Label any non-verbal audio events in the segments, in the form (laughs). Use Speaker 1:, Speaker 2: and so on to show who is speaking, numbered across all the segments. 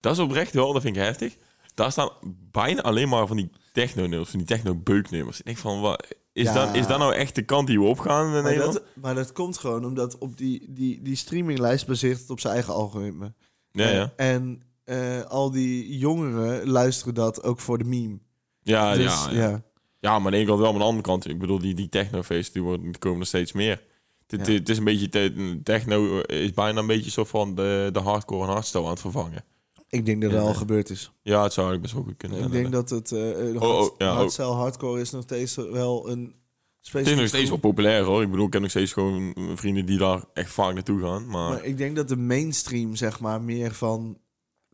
Speaker 1: Dat is oprecht wel, dat vind ik heftig. Daar staan bijna alleen maar van die techno-nummers, van die techno-beuknummers. Ik denk van, wat, is,
Speaker 2: Ja.
Speaker 1: dat, is dat nou echt de kant die we opgaan in
Speaker 2: Maar
Speaker 1: Nederland?
Speaker 2: dat, maar dat komt gewoon omdat op die, die, die streaminglijst baseert het op zijn eigen algoritme.
Speaker 1: ja, ja.
Speaker 2: En eh, al die jongeren luisteren dat ook voor de meme.
Speaker 1: Ja,
Speaker 2: Dus,
Speaker 1: ja, ja. Ja, maar aan de ene kant wel, maar aan de andere kant... Ik bedoel, die, die technofeesten, die, worden, die komen er steeds meer. Het,
Speaker 2: Ja.
Speaker 1: is een beetje... te- Techno is bijna een beetje zo van de, de hardcore en hardstyle aan het vervangen.
Speaker 2: Ik denk dat dat
Speaker 1: Ja.
Speaker 2: al gebeurd is.
Speaker 1: Ja, het zou eigenlijk best wel goed kunnen.
Speaker 2: Ik denk dat het uh,
Speaker 1: Oh, oh, ja, oh.
Speaker 2: hardcore is nog steeds wel een
Speaker 1: Het is nog steeds wel populair hoor. Ik bedoel, ik heb nog steeds gewoon vrienden die daar echt vaak naartoe gaan. Maar,
Speaker 2: Maar ik denk dat de mainstream zeg maar meer van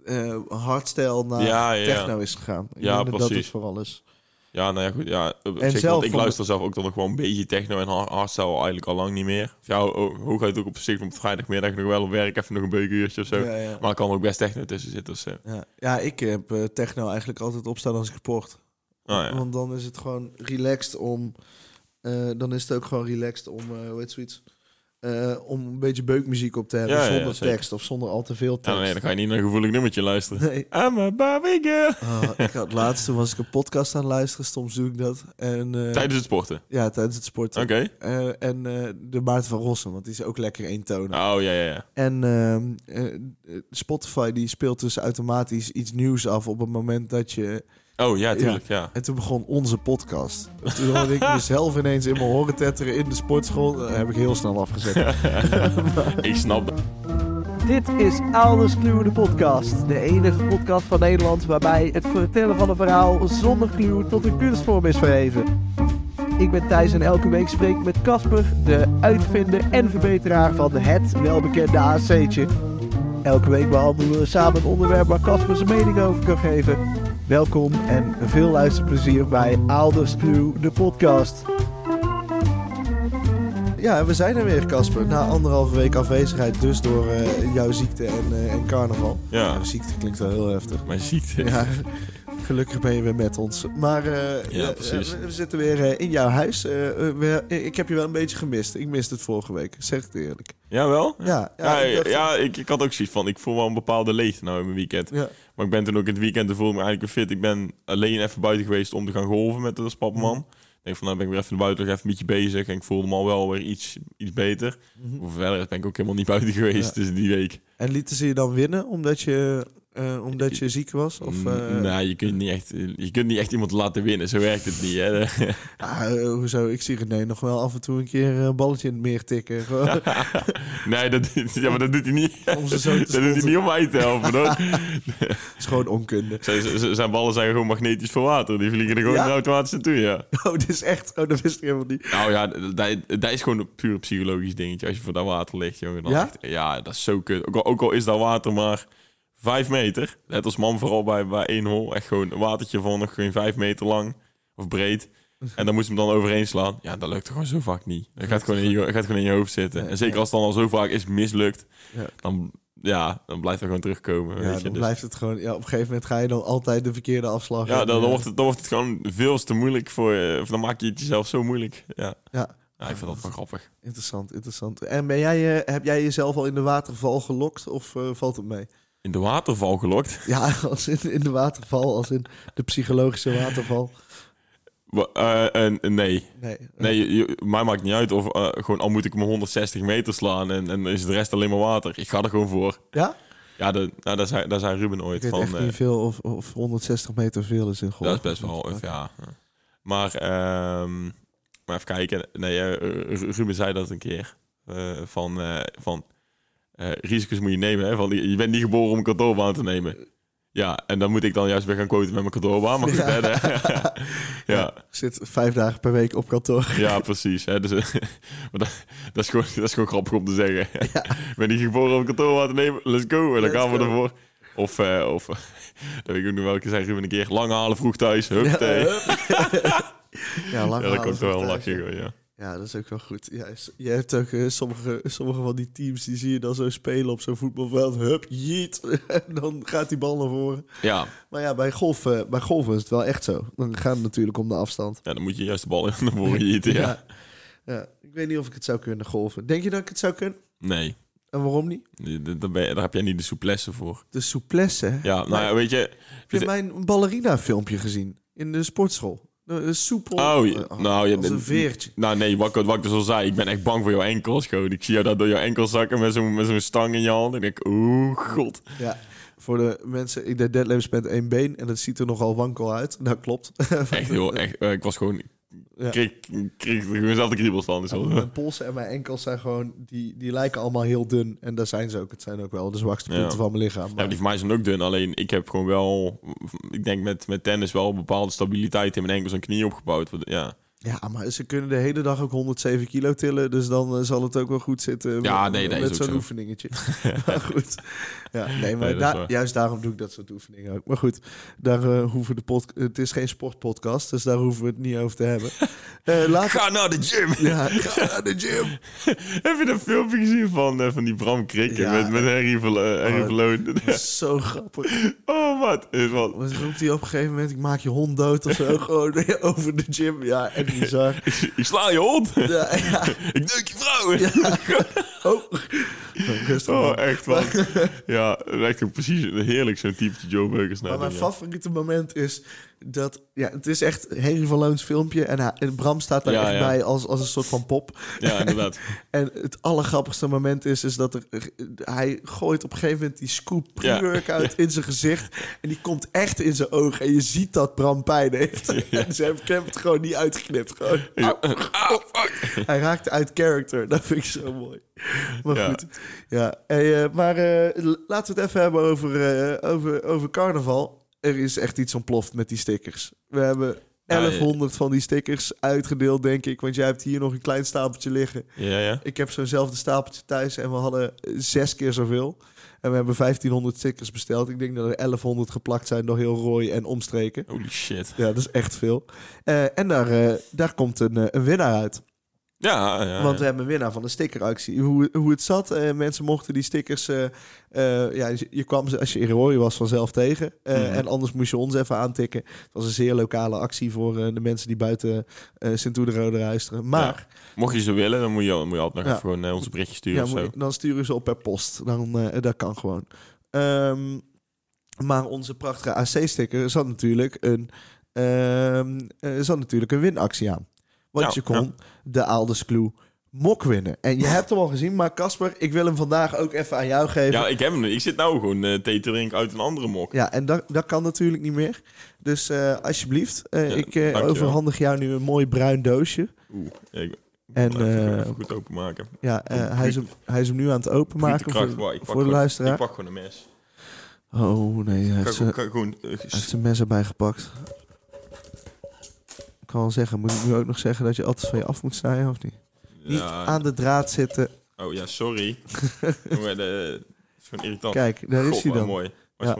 Speaker 2: eh hardstyle naar
Speaker 1: Ja, ja, ja.
Speaker 2: techno is gegaan. Ik
Speaker 1: Ja,
Speaker 2: denk dat dat
Speaker 1: precies.
Speaker 2: het vooral is.
Speaker 1: Ja, nou ja, goed. Ja, op
Speaker 2: En
Speaker 1: zich,
Speaker 2: zelf
Speaker 1: want ik luister zelf ook dan nog wel een beetje techno en hard- hardstyle eigenlijk al lang niet meer. Ja, ho- hooguit ook op zich op vrijdagmiddag nog wel op werk even nog een beukenuurtje of zo.
Speaker 2: Ja, ja.
Speaker 1: Maar er kan ook best techno tussen zitten of zo.
Speaker 2: Ja. ja, ik heb eh, techno eigenlijk altijd opstaan als ik sport.
Speaker 1: Ja.
Speaker 2: Want dan is het gewoon relaxed om... eh, dan is het ook gewoon relaxed om, eh hoe heet zoiets? Eh, om een beetje beukmuziek op te hebben
Speaker 1: Ja,
Speaker 2: zonder tekst of zonder al te veel
Speaker 1: Ja,
Speaker 2: tekst.
Speaker 1: nee, dan ga je niet naar een gevoelig nummertje luisteren.
Speaker 2: Nee.
Speaker 1: I'm a Barbie girl.
Speaker 2: Ah, ik had laatst, toen was ik een podcast aan het luisteren, soms doe ik dat. En, eh,
Speaker 1: Tijdens het sporten.
Speaker 2: Ja, tijdens het sporten.
Speaker 1: Oké.
Speaker 2: Eh, en de Maarten van Rossum, want die is ook lekker eentonig.
Speaker 1: Oh, ja, ja, ja.
Speaker 2: En ehm, eh, Spotify die speelt dus automatisch iets nieuws af op het moment dat je...
Speaker 1: Oh, ja, tuurlijk, ja.
Speaker 2: En toen begon onze podcast. En toen hoorde ik (laughs) mezelf ineens in mijn horen tetteren in de sportschool. Dat heb ik heel snel afgezet. (laughs)
Speaker 1: Ik snap dat.
Speaker 3: Dit is Ouders Kluwe de podcast. De enige podcast van Nederland waarbij het vertellen van een verhaal zonder kluw tot een kunstvorm is verheven. Ik ben Thijs en elke week spreek ik met Casper, de uitvinder en verbeteraar van het welbekende AC'tje. Elke week behandelen we samen een onderwerp waar Casper zijn mening over kan geven. Welkom en veel luisterplezier bij Ouders Kluwe de podcast.
Speaker 2: Ja, we zijn er weer, Casper. Na anderhalve week afwezigheid, dus door eh, jouw ziekte en, eh, en carnaval.
Speaker 1: Ja,
Speaker 2: Nou, ziekte klinkt wel heel heftig.
Speaker 1: mijn ziekte.
Speaker 2: Ja, gelukkig ben je weer met ons. Maar eh,
Speaker 1: Ja,
Speaker 2: eh, we, we zitten weer eh, in jouw huis. We- ik heb je wel een beetje gemist. Ik miste het vorige week, zeg het eerlijk.
Speaker 1: Jawel?
Speaker 2: Ja,
Speaker 1: Ja,
Speaker 2: ik
Speaker 1: ja, ik, ik had ook zoiets van, ik voel wel een bepaalde leegte nou in mijn weekend.
Speaker 2: ja.
Speaker 1: Maar ik ben toen ook in het weekend, voelde me eigenlijk weer fit. Ik ben alleen even buiten geweest om te gaan golven met de Spappenman. Ik denk van, nou ben ik weer even naar buiten, nog even een beetje bezig. En ik voelde me al wel weer iets, iets beter.
Speaker 2: Mhm.
Speaker 1: Voor verder ben ik ook helemaal niet (laughs) buiten geweest,
Speaker 2: Ja.
Speaker 1: dus die week.
Speaker 2: En lieten ze je dan winnen omdat je, eh, omdat je ziek was? Of, eh,
Speaker 1: nou, je kunt, niet echt, je kunt niet echt iemand laten winnen, zo werkt het niet. Hè? (laughs)
Speaker 2: ah, hoezo? Ik zie René nog wel af en toe een keer een balletje in het meer tikken. (laughs)
Speaker 1: Nee, dat, (laughs) ja, maar dat doet hij niet.
Speaker 2: Om ze zo te
Speaker 1: dat doet hij niet om mij te helpen, hoor.
Speaker 2: Het is gewoon onkunde.
Speaker 1: Zijn, zijn- ballen zijn gewoon magnetisch voor water. Die vliegen er gewoon
Speaker 2: Ja?
Speaker 1: automatisch naartoe, ja.
Speaker 2: Oh, dit is echt... Oh, dat wist ik helemaal niet.
Speaker 1: Nou ja, dat, dat is gewoon een puur psychologisch dingetje. Als je voor dat water ligt, jongen. Dan
Speaker 2: Ja?
Speaker 1: echt- ja, dat is zo kut. Ook al, ook al is dat water maar vijf meter. Net als man vooral bij, bij één hol. Echt gewoon een watertje van nog geen vijf meter lang of breed. En dan moet je hem dan overheen slaan. Ja, dat lukt gewoon zo vaak niet. Dat gaat gewoon in je, gaat gewoon in je hoofd zitten.
Speaker 2: Ja,
Speaker 1: en zeker als het dan al zo vaak is mislukt,
Speaker 2: Ja.
Speaker 1: dan, ja, dan blijft het gewoon terugkomen.
Speaker 2: Ja,
Speaker 1: weet je.
Speaker 2: dan
Speaker 1: Dus-
Speaker 2: blijft het gewoon... Ja, op een gegeven moment ga je dan altijd de verkeerde afslag.
Speaker 1: ja, dan, dan,
Speaker 2: eh,
Speaker 1: wordt het, dan wordt het gewoon veel te moeilijk voor je. Of dan maak je het jezelf zo moeilijk. Ja,
Speaker 2: Ja,
Speaker 1: ja ik vind dat wel grappig.
Speaker 2: interessant, interessant. En ben jij, eh, heb jij jezelf al in de waterval gelokt of eh, valt het mee?
Speaker 1: In de waterval gelokt. (laughs)
Speaker 2: Ja, als in, in de waterval, als in de psychologische waterval.
Speaker 1: Wa- eh, eh, nee.
Speaker 2: Nee.
Speaker 1: Nee, je- mij maakt niet uit of eh, gewoon al moet ik me 160 meter slaan en, en is de rest alleen maar water. Ik ga er gewoon voor.
Speaker 2: Ja?
Speaker 1: Ja, de, nou, daar, zei, daar zei Ruben
Speaker 2: Ik
Speaker 1: ooit
Speaker 2: weet
Speaker 1: van.
Speaker 2: echt
Speaker 1: eh,
Speaker 2: niet veel of, of 160 meter veel is in golf.
Speaker 1: dat is best wel, of ja. Maar, ehm, maar even kijken. Nee, eh, Ru- Ruben zei dat een keer. eh, van eh, van eh, risico's moet je nemen. Hè? Van, je bent niet geboren om een kantoorbaan te nemen. Ja, en dan moet ik dan juist weer gaan quoten met mijn kantoorbaan. Maar goed,
Speaker 2: Ja.
Speaker 1: hè, (laughs)
Speaker 2: zit vijf dagen per week op kantoor.
Speaker 1: Ja, precies. Hè? Dus, (laughs) maar dat, dat, is gewoon, dat is gewoon grappig om te zeggen. (laughs) ben ik geboren om een kantoor te nemen? Let's go. En dan
Speaker 2: Let's
Speaker 1: gaan we
Speaker 2: go.
Speaker 1: ervoor. Of, eh, of dat weet ik ook nog welke zei Ruben een keer. Lang halen, vroeg thuis. Hup,
Speaker 2: Ja,
Speaker 1: ja,
Speaker 2: Ja, lang
Speaker 1: ja, dat wel een lachje.
Speaker 2: Ja.
Speaker 1: Ja,
Speaker 2: dat is ook wel goed. Ja, je hebt ook eh, sommige, sommige van die teams die zie je dan zo spelen op zo'n voetbalveld. Hup, jeet. (laughs) En dan gaat die bal naar voren.
Speaker 1: Ja.
Speaker 2: Maar ja, bij golf, eh, bij golf is het wel echt zo. Dan gaat het natuurlijk om de afstand.
Speaker 1: ja, dan moet je juist de bal in (laughs) naar voren jieten. Ja.
Speaker 2: Ja. Ja, Ik weet niet of ik het zou kunnen golven. Denk je dat ik het zou kunnen?
Speaker 1: Nee.
Speaker 2: En waarom niet?
Speaker 1: Daar, ben je- daar heb jij niet de souplesse voor.
Speaker 2: De souplesse.
Speaker 1: Ja, nou ja, weet je...
Speaker 2: Heb je mijn ballerina filmpje gezien? In de sportschool. De, soepel.
Speaker 1: Oh,
Speaker 2: eh,
Speaker 1: Nou, je
Speaker 2: als een veertje.
Speaker 1: Nou nee, wat, ik- wat ik dus al zei, ik ben echt bang voor jouw enkels gewoon. Ik zie jou daar door jouw enkels zakken met zo'n met zo'n stang in je hand. En ik denk, oeh, god.
Speaker 2: Ja. Voor de mensen, ik deed deadlifts met één been en dat ziet er nogal wankel uit. Dat klopt.
Speaker 1: Echt heel, echt, eh, ik was gewoon...
Speaker 2: Ja.
Speaker 1: Kreeg, kreeg gewoon de kriebels van. Dus
Speaker 2: Ja,
Speaker 1: wel-
Speaker 2: mijn polsen en mijn enkels zijn gewoon, die, die lijken allemaal heel dun. En daar zijn ze ook. Het zijn ook wel de zwakste
Speaker 1: Ja.
Speaker 2: punten van mijn lichaam.
Speaker 1: Ja, die van mij zijn ook dun. Alleen ik heb gewoon wel, ik denk met, met tennis wel een bepaalde stabiliteit in mijn enkels en knieën opgebouwd. Ja,
Speaker 2: ja, maar ze kunnen de hele dag ook 107 kilo tillen. Dus dan eh, zal het ook wel goed zitten
Speaker 1: Ja,
Speaker 2: met,
Speaker 1: nee, nee,
Speaker 2: met zo'n
Speaker 1: zo.
Speaker 2: oefeningetje. (laughs) (laughs) maar goed. Ja, nee, maar
Speaker 1: Nee,
Speaker 2: juist daarom doe ik dat soort oefeningen ook. Maar goed, daar eh, hoeven de pod het is geen sportpodcast, dus daar hoeven we het niet over te hebben. (laughs) Eh
Speaker 1: Ga naar de gym!
Speaker 2: Ja, ga naar de gym.
Speaker 1: Heb je dat filmpje gezien van, eh, van die Bram Krikke
Speaker 2: Ja.
Speaker 1: met, met Harry, Harry
Speaker 2: Oh. Zo grappig.
Speaker 1: Oh, wat? Is wat?
Speaker 2: Wat roept hij op een gegeven moment? Ik maak je hond dood of zo. Gewoon over de gym. Ja, echt bizar. (laughs)
Speaker 1: Ik sla je hond!
Speaker 2: Ja, ja. (laughs)
Speaker 1: Ik neuk je vrouw! (laughs)
Speaker 2: Oh.
Speaker 1: Oh, echt man. Ja, ook precies heerlijk zo'n typetje Joe Beukers.
Speaker 2: Maar mijn favoriete moment is dat... Ja, het is echt Henry van Loons filmpje. En, Bram staat daar
Speaker 1: Ja,
Speaker 2: echt
Speaker 1: ja.
Speaker 2: bij als, als een soort van pop.
Speaker 1: Ja, inderdaad. (laughs)
Speaker 2: En het allergrappigste moment is, is dat er, hij gooit op een gegeven moment die scoop
Speaker 1: Ja.
Speaker 2: pre-workout in zijn gezicht. En die komt echt in zijn ogen. En je ziet dat Bram pijn heeft. (laughs) (laughs) En ze hebben het gewoon niet uitgeknipt. Gewoon,
Speaker 1: fuck.
Speaker 2: Hij raakte uit character. Dat vind ik zo mooi. Maar goed. Ja, hey, eh, maar eh, laten we het even hebben over, eh, over, over carnaval. Er is echt iets ontploft met die stickers. We hebben
Speaker 1: Ja, ja.
Speaker 2: 1100 van die stickers uitgedeeld, denk ik. Want jij hebt hier nog een klein stapeltje liggen.
Speaker 1: Ja, ja.
Speaker 2: Ik heb zo'nzelfde stapeltje thuis en we hadden zes keer zoveel. En we hebben 1500 stickers besteld. Ik denk dat er 1100 geplakt zijn door heel Roy en omstreken.
Speaker 1: Holy shit.
Speaker 2: Ja, dat is echt veel. Eh, en daar, eh, daar komt een, eh, een winnaar uit.
Speaker 1: Ja, ja.
Speaker 2: Want we hebben een winnaar van de stickeractie. Hoe, hoe het zat, eh, mensen mochten die stickers... eh, eh, ja, je, kwam ze als je in Roy was vanzelf tegen.
Speaker 1: Mhm.
Speaker 2: En anders moest je ons even aantikken. Het was een zeer lokale actie voor de mensen die buiten Sint-Oederode luisteren. Maar...
Speaker 1: Mocht je ze willen, dan moet je, moet je altijd nog even gewoon onze berichtje sturen
Speaker 2: Ja,
Speaker 1: of zo.
Speaker 2: dan sturen ze op per post. Dan, dat kan gewoon. Ehm, maar onze prachtige AC-sticker zat natuurlijk een, ehm, eh, zat natuurlijk een winactie aan. Want
Speaker 1: Ja,
Speaker 2: je kon de Alders Clue mok winnen. En je hebt hem al gezien, maar Casper, ik wil hem vandaag ook even aan jou geven.
Speaker 1: Ja, ik heb hem. Ik zit nou gewoon eh, thee te drinken uit een andere mok.
Speaker 2: Ja, en dat, dat kan natuurlijk niet meer. Dus eh, alsjeblieft, eh,
Speaker 1: Ja,
Speaker 2: ik overhandig jou nu een mooi bruin doosje.
Speaker 1: Oeh, ja, ik
Speaker 2: En
Speaker 1: en, even, even goed openmaken.
Speaker 2: ja, hij, is hem, hij is hem nu aan het openmaken
Speaker 1: Kracht,
Speaker 2: voor,
Speaker 1: ik pak
Speaker 2: voor de
Speaker 1: gewoon-
Speaker 2: luisteraar.
Speaker 1: Ik pak gewoon een mes.
Speaker 2: Oh nee, hij heeft, zijn- hij heeft zijn mes erbij gepakt. Ik kan wel zeggen, moet ik nu ook nog zeggen dat je altijd van je af moet snijden of niet? Niet
Speaker 1: ja,
Speaker 2: aan de draad zitten.
Speaker 1: Oh ja, sorry. (laughs) de, gewoon irritant.
Speaker 2: Kijk, daar is hij dan.
Speaker 1: mooi.
Speaker 2: Ja.
Speaker 1: Ja,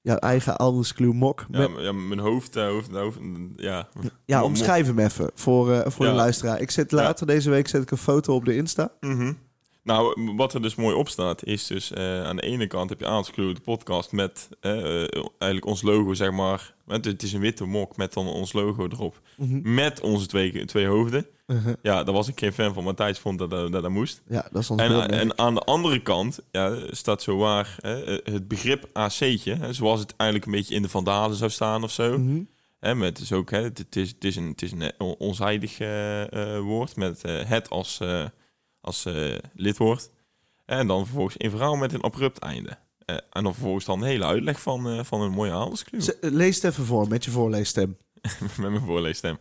Speaker 2: Jouw eigen Aldous mok.
Speaker 1: ja,
Speaker 2: Met-
Speaker 1: ja, mijn hoofd, eh, hoofd, hoofd, ja.
Speaker 2: ja,
Speaker 1: Mo-
Speaker 2: omschrijf hem even voor, eh, voor de
Speaker 1: Ja.
Speaker 2: luisteraar. Ik zet later deze week zet ik een foto op de Insta.
Speaker 1: Mhm. Nou, wat er dus mooi op staat, is dus eh, aan de ene kant heb je Aanscrew, de podcast met eh, eh, eigenlijk ons logo, zeg maar. Het, het is een witte mok met dan ons logo erop.
Speaker 2: Mhm.
Speaker 1: Met onze twee, twee hoofden.
Speaker 2: Uh-huh.
Speaker 1: Ja, daar was ik geen fan van, maar Thijs vond dat dat, dat, dat moest.
Speaker 2: Ja, dat is ons
Speaker 1: En,
Speaker 2: beeldmerk.
Speaker 1: en aan de andere kant ja, staat zo waar hè, het begrip AC'tje, hè, zoals het eigenlijk een beetje in de vandalen zou staan of zo.
Speaker 2: Mhm.
Speaker 1: Hè, met dus ook, hè, het, is, het is een, het is een eh, on- onzijdig eh, eh, woord met eh, het als, als eh, lidwoord. En dan vervolgens een verhaal met een abrupt einde. Eh, en dan vervolgens dan een hele uitleg van, eh, van een mooie.
Speaker 2: Z- Lees het even voor met je voorleesstem. (laughs)
Speaker 1: met mijn voorleesstem.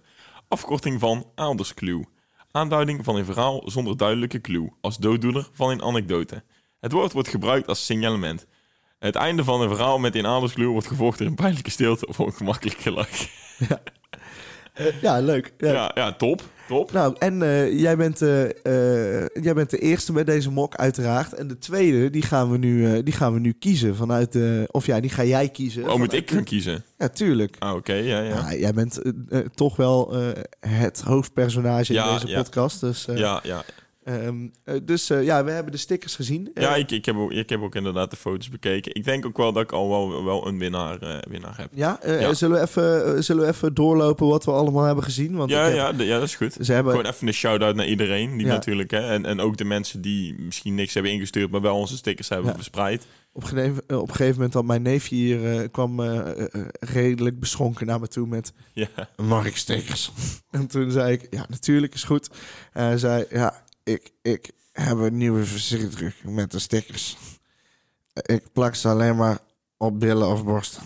Speaker 1: Afkorting van Adelskluw. Aanduiding van een verhaal zonder duidelijke clue. Als dooddoener van een anekdote. Het woord wordt gebruikt als signalement. Het einde van een verhaal met een adelskluw wordt gevolgd door een pijnlijke stilte of een gemakkelijke lach.
Speaker 2: Ja, leuk. Ja.
Speaker 1: Ja, ja, top. Top.
Speaker 2: Nou, en eh, jij, bent, eh, eh, jij bent de eerste met deze mok, uiteraard. En de tweede, die gaan we nu, die gaan we nu kiezen vanuit de... Of ja, die ga jij kiezen.
Speaker 1: Oh, moet ik
Speaker 2: de-
Speaker 1: kiezen?
Speaker 2: Ja, tuurlijk.
Speaker 1: Ah, oké, ja, ja.
Speaker 2: Ja, jij bent toch wel het hoofdpersonage
Speaker 1: Ja,
Speaker 2: in deze podcast. Dus
Speaker 1: Ja, ja.
Speaker 2: Ehm, eh, dus eh, ja, we hebben de stickers gezien.
Speaker 1: Ja,
Speaker 2: Eh,
Speaker 1: ik, ik, heb ook, ik heb ook inderdaad de foto's bekeken. Ik denk ook wel dat ik al wel, wel een winnaar, winnaar heb.
Speaker 2: ja,
Speaker 1: Ja.
Speaker 2: Zullen, we even, zullen we even doorlopen wat we allemaal hebben gezien? Want
Speaker 1: Ja,
Speaker 2: heb-
Speaker 1: ja, ja, dat is goed.
Speaker 2: Ze hebben,
Speaker 1: Gewoon even een shout-out naar iedereen. Die
Speaker 2: Ja.
Speaker 1: natuurlijk, hè. En, en ook de mensen die misschien niks hebben ingestuurd, maar wel onze stickers hebben
Speaker 2: Ja.
Speaker 1: verspreid.
Speaker 2: op, een gegeven- op een gegeven moment had mijn neefje hier kwam redelijk beschonken naar me toe met
Speaker 1: Ja.
Speaker 2: mag ik stickers? (laughs) en toen zei ik, ja, natuurlijk is goed. En hij zei, ja, ik, ik heb een nieuwe versierdruk met de stickers. Ik plak ze alleen maar op billen of borsten.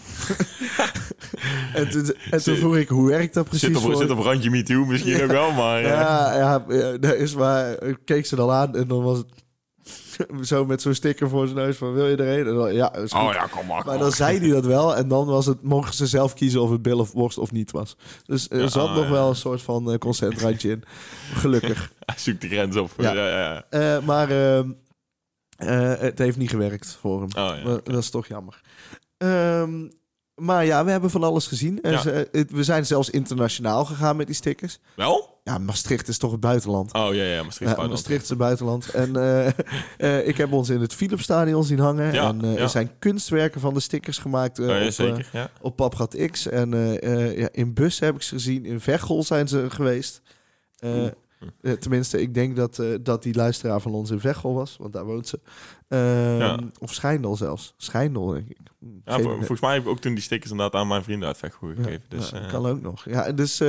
Speaker 2: (laughs) en toen, en toen vroeg ik, hoe werkt dat precies?
Speaker 1: Zit op,
Speaker 2: voor-
Speaker 1: zit op randje MeToo misschien
Speaker 2: Ja.
Speaker 1: ook wel, maar... eh,
Speaker 2: ja, ja, ja, dat is maar. Ik keek ze dan aan en dan was het (laughs) zo met zo'n sticker voor zijn neus van wil je erheen? En dan, ja, is goed.
Speaker 1: Oh ja, kom maar. kom
Speaker 2: Maar dan zei hij dat wel en dan was het, mochten ze zelf kiezen of het bil of borst of niet was. Dus er
Speaker 1: Ja,
Speaker 2: zat
Speaker 1: oh,
Speaker 2: nog
Speaker 1: ja.
Speaker 2: wel een soort van uh, concentrantje in. Gelukkig. (laughs)
Speaker 1: Hij zoekt de grens op.
Speaker 2: Ja. Eh, maar ehm, eh, het heeft niet gewerkt voor hem.
Speaker 1: Oh,
Speaker 2: Dat is toch jammer. Ehm, maar ja, we hebben van alles gezien. We zijn zelfs internationaal gegaan met die stickers.
Speaker 1: Wel?
Speaker 2: Ja, Maastricht is toch het buitenland.
Speaker 1: Oh ja, ja, Maastricht.
Speaker 2: Ja,
Speaker 1: buitenland.
Speaker 2: Maastricht is het buitenland. En eh, (laughs) eh, ik heb ons in het Philipsstadion zien hangen.
Speaker 1: Ja,
Speaker 2: en eh, er zijn kunstwerken van de stickers gemaakt eh,
Speaker 1: Oh, ja,
Speaker 2: op, eh,
Speaker 1: zeker. Ja.
Speaker 2: op Papgat X. En eh, eh, ja, in Bus heb ik ze gezien. In Veghel zijn ze geweest. Eh, Eh, tenminste, ik denk dat, eh, dat die luisteraar van ons in Veghel was. Want daar woont ze. Ehm,
Speaker 1: Ja.
Speaker 2: Of Schijndel zelfs. Schijndel, denk ik.
Speaker 1: Ja, vol- volgens mij heb ik ook toen die stickers inderdaad aan mijn vrienden uit Veghel gegeven. Dus,
Speaker 2: ja,
Speaker 1: eh,
Speaker 2: kan ook nog. Ja, dus,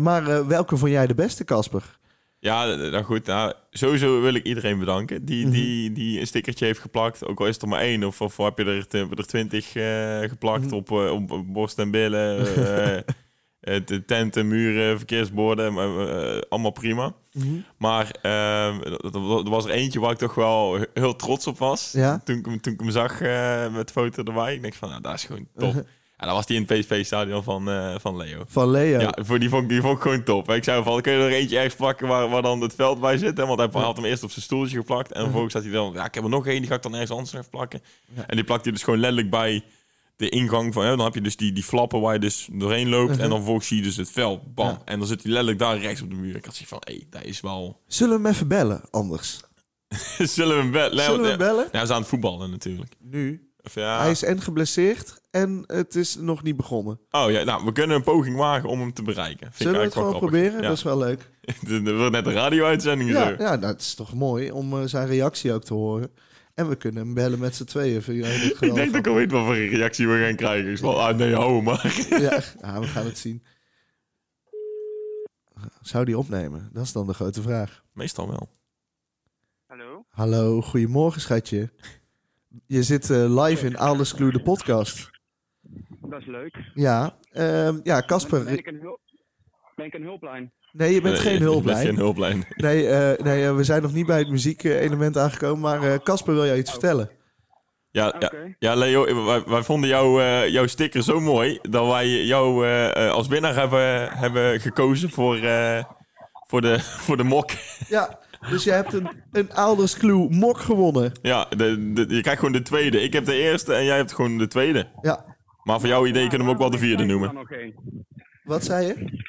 Speaker 2: maar welke vond jij de beste, Casper?
Speaker 1: Ja, nou goed. Nou, sowieso wil ik iedereen bedanken die,
Speaker 2: Mhm.
Speaker 1: die, die een stickertje heeft geplakt. Ook al is het er maar één of, of heb je er, er twintig geplakt
Speaker 2: Mhm.
Speaker 1: op, op borst en billen. (laughs) eh, eh, de tenten, muren, verkeersborden. eh, allemaal prima. Maar ehm, er- was er eentje waar ik toch wel he- heel trots op was.
Speaker 2: Ja?
Speaker 1: Toen, ik hem, toen ik hem zag eh, met foto erbij. Ik denk van, nou, dat is gewoon top. (laughs) Ja, dat was die in het PSV-stadion van, van Leo.
Speaker 2: Van Leo.
Speaker 1: Ja, voor die vond, ik- die vond ik gewoon top. Ik zei van, kun je er eentje ergens plakken waar, waar dan het veld bij zit? Hè? Want hij had hem eerst op zijn stoeltje geplakt. En vervolgens had hij dan, ja, ik heb er nog één, die ga ik dan ergens anders even plakken.
Speaker 2: Ja.
Speaker 1: En die plakt hij dus gewoon letterlijk bij de ingang van, hè? dan heb je dus die, die flappen waar je dus doorheen loopt.
Speaker 2: Uh-huh.
Speaker 1: En dan vervolgens zie je dus het veld, bam.
Speaker 2: Ja.
Speaker 1: En dan zit hij letterlijk daar rechts op de muur. Ik had zoiets van, hé, dat is wel...
Speaker 2: Zullen we hem even bellen, anders? (laughs)
Speaker 1: Zullen we hem bellen?
Speaker 2: Zullen we hem bellen?
Speaker 1: Ja, hij is aan het voetballen natuurlijk.
Speaker 2: Nu.
Speaker 1: Of ja...
Speaker 2: Hij is en geblesseerd en het is nog niet begonnen.
Speaker 1: Oh ja, nou, we kunnen een poging wagen om hem te bereiken. Vind
Speaker 2: Zullen we het gewoon proberen?
Speaker 1: grappig.
Speaker 2: Dat is wel leuk.
Speaker 1: Ja. (laughs) Er wordt net een radio-uitzending
Speaker 2: Ja,
Speaker 1: zo.
Speaker 2: ja, dat is toch mooi om eh, zijn reactie ook te horen. En we kunnen hem bellen met z'n tweeën. Vind
Speaker 1: Ik denk dat ik al weet wat voor een reactie we gaan krijgen. Ik van, ah nee, hou maar. (laughs)
Speaker 2: ja, we gaan het zien. Zou die opnemen? Dat is dan de grote vraag.
Speaker 1: Meestal wel.
Speaker 4: Hallo?
Speaker 2: Hallo, goedemorgen schatje. Je zit eh, live in Alles Clue, de podcast.
Speaker 4: Dat is leuk.
Speaker 2: Ja, ehm, ja,
Speaker 4: Ben
Speaker 2: Casper.
Speaker 4: ik een, hulp... ben ik een hulplijn?
Speaker 2: Nee, je bent
Speaker 1: Nee,
Speaker 2: geen (laughs)
Speaker 1: je bent
Speaker 2: hulplijn.
Speaker 1: geen hulplijn.
Speaker 2: Nee, eh, nee eh, we zijn nog niet bij het muziekelement aangekomen. Maar eh, Casper wil jou iets vertellen.
Speaker 1: Ja,
Speaker 4: Oké.
Speaker 1: ja, ja Leo, wij, wij vonden jou, eh, jouw sticker zo mooi dat wij jou eh, eh, als winnaar hebben, hebben gekozen voor, eh, voor, de, (laughs) voor de mok.
Speaker 2: Ja, dus je hebt een, een Alders Clue mok gewonnen.
Speaker 1: Ja, de, de- je krijgt gewoon de tweede. Ik heb de eerste en jij hebt gewoon de tweede.
Speaker 2: Ja,
Speaker 1: Maar voor jouw idee kunnen we hem ook wel de vierde noemen.
Speaker 2: wat zei je?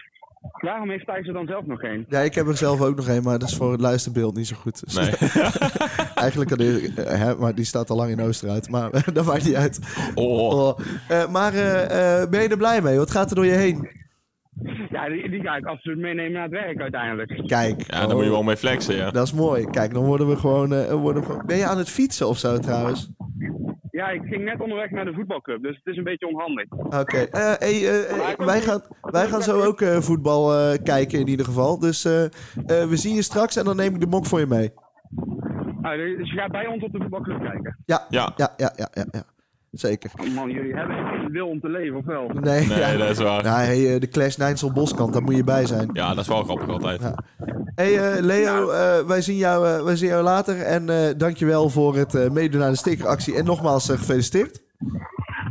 Speaker 4: Waarom heeft Thijs er dan zelf nog geen?
Speaker 2: Ja, ik heb er zelf ook nog een, maar dat is voor het luisterbeeld niet zo goed. Dus
Speaker 1: Nee. (laughs)
Speaker 2: eigenlijk, kan die, hè, maar die staat al lang in Oosteruit. Maar (laughs) dat maakt niet uit.
Speaker 1: Oh.
Speaker 2: Oh, eh, maar eh, eh, ben je er blij mee? Wat gaat er door je heen?
Speaker 4: Ja, die, die ga ik absoluut meenemen naar het werk uiteindelijk.
Speaker 2: Kijk.
Speaker 1: Ja, daar moet je wel mee flexen, ja.
Speaker 2: Dat is mooi. Kijk, dan worden we gewoon... eh, worden we gewoon- Ben je aan het fietsen of zo trouwens?
Speaker 4: Ja, ik ging net onderweg naar de voetbalclub, dus het is een beetje onhandig.
Speaker 2: Oké. Eh, hey, eh, eh, wij, gaan, wij gaan zo ook eh, voetbal eh, kijken in ieder geval. Dus eh, eh, we zien je straks en dan neem ik de mok voor je mee.
Speaker 4: Ah, dus je gaat bij ons op de voetbalclub kijken.
Speaker 2: Ja,
Speaker 1: Ja,
Speaker 2: ja, ja, ja, ja. ja. Zeker.
Speaker 4: Oh man, jullie hebben wil om te leven, of wel?
Speaker 2: Nee,
Speaker 1: nee,
Speaker 2: ja.
Speaker 1: dat is waar.
Speaker 2: Nou, hey, eh, de Clash Nijnsel Boskant, daar moet je bij zijn.
Speaker 1: Ja, dat is wel grappig altijd.
Speaker 2: Ja. Hey eh, Leo, eh, wij, zien jou, eh, wij zien jou later. En eh dankjewel voor het eh, meedoen aan de stickeractie. En nogmaals eh, gefeliciteerd.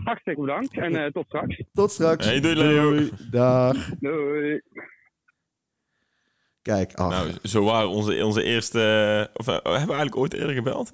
Speaker 4: Hartstikke bedankt en eh, tot straks.
Speaker 2: Tot straks.
Speaker 1: Hey, doei, Leo.
Speaker 2: Dag.
Speaker 4: Doei.
Speaker 2: Kijk, ach.
Speaker 1: Nou, zo waren onze, onze eerste... Of, hebben we eigenlijk ooit eerder gebeld?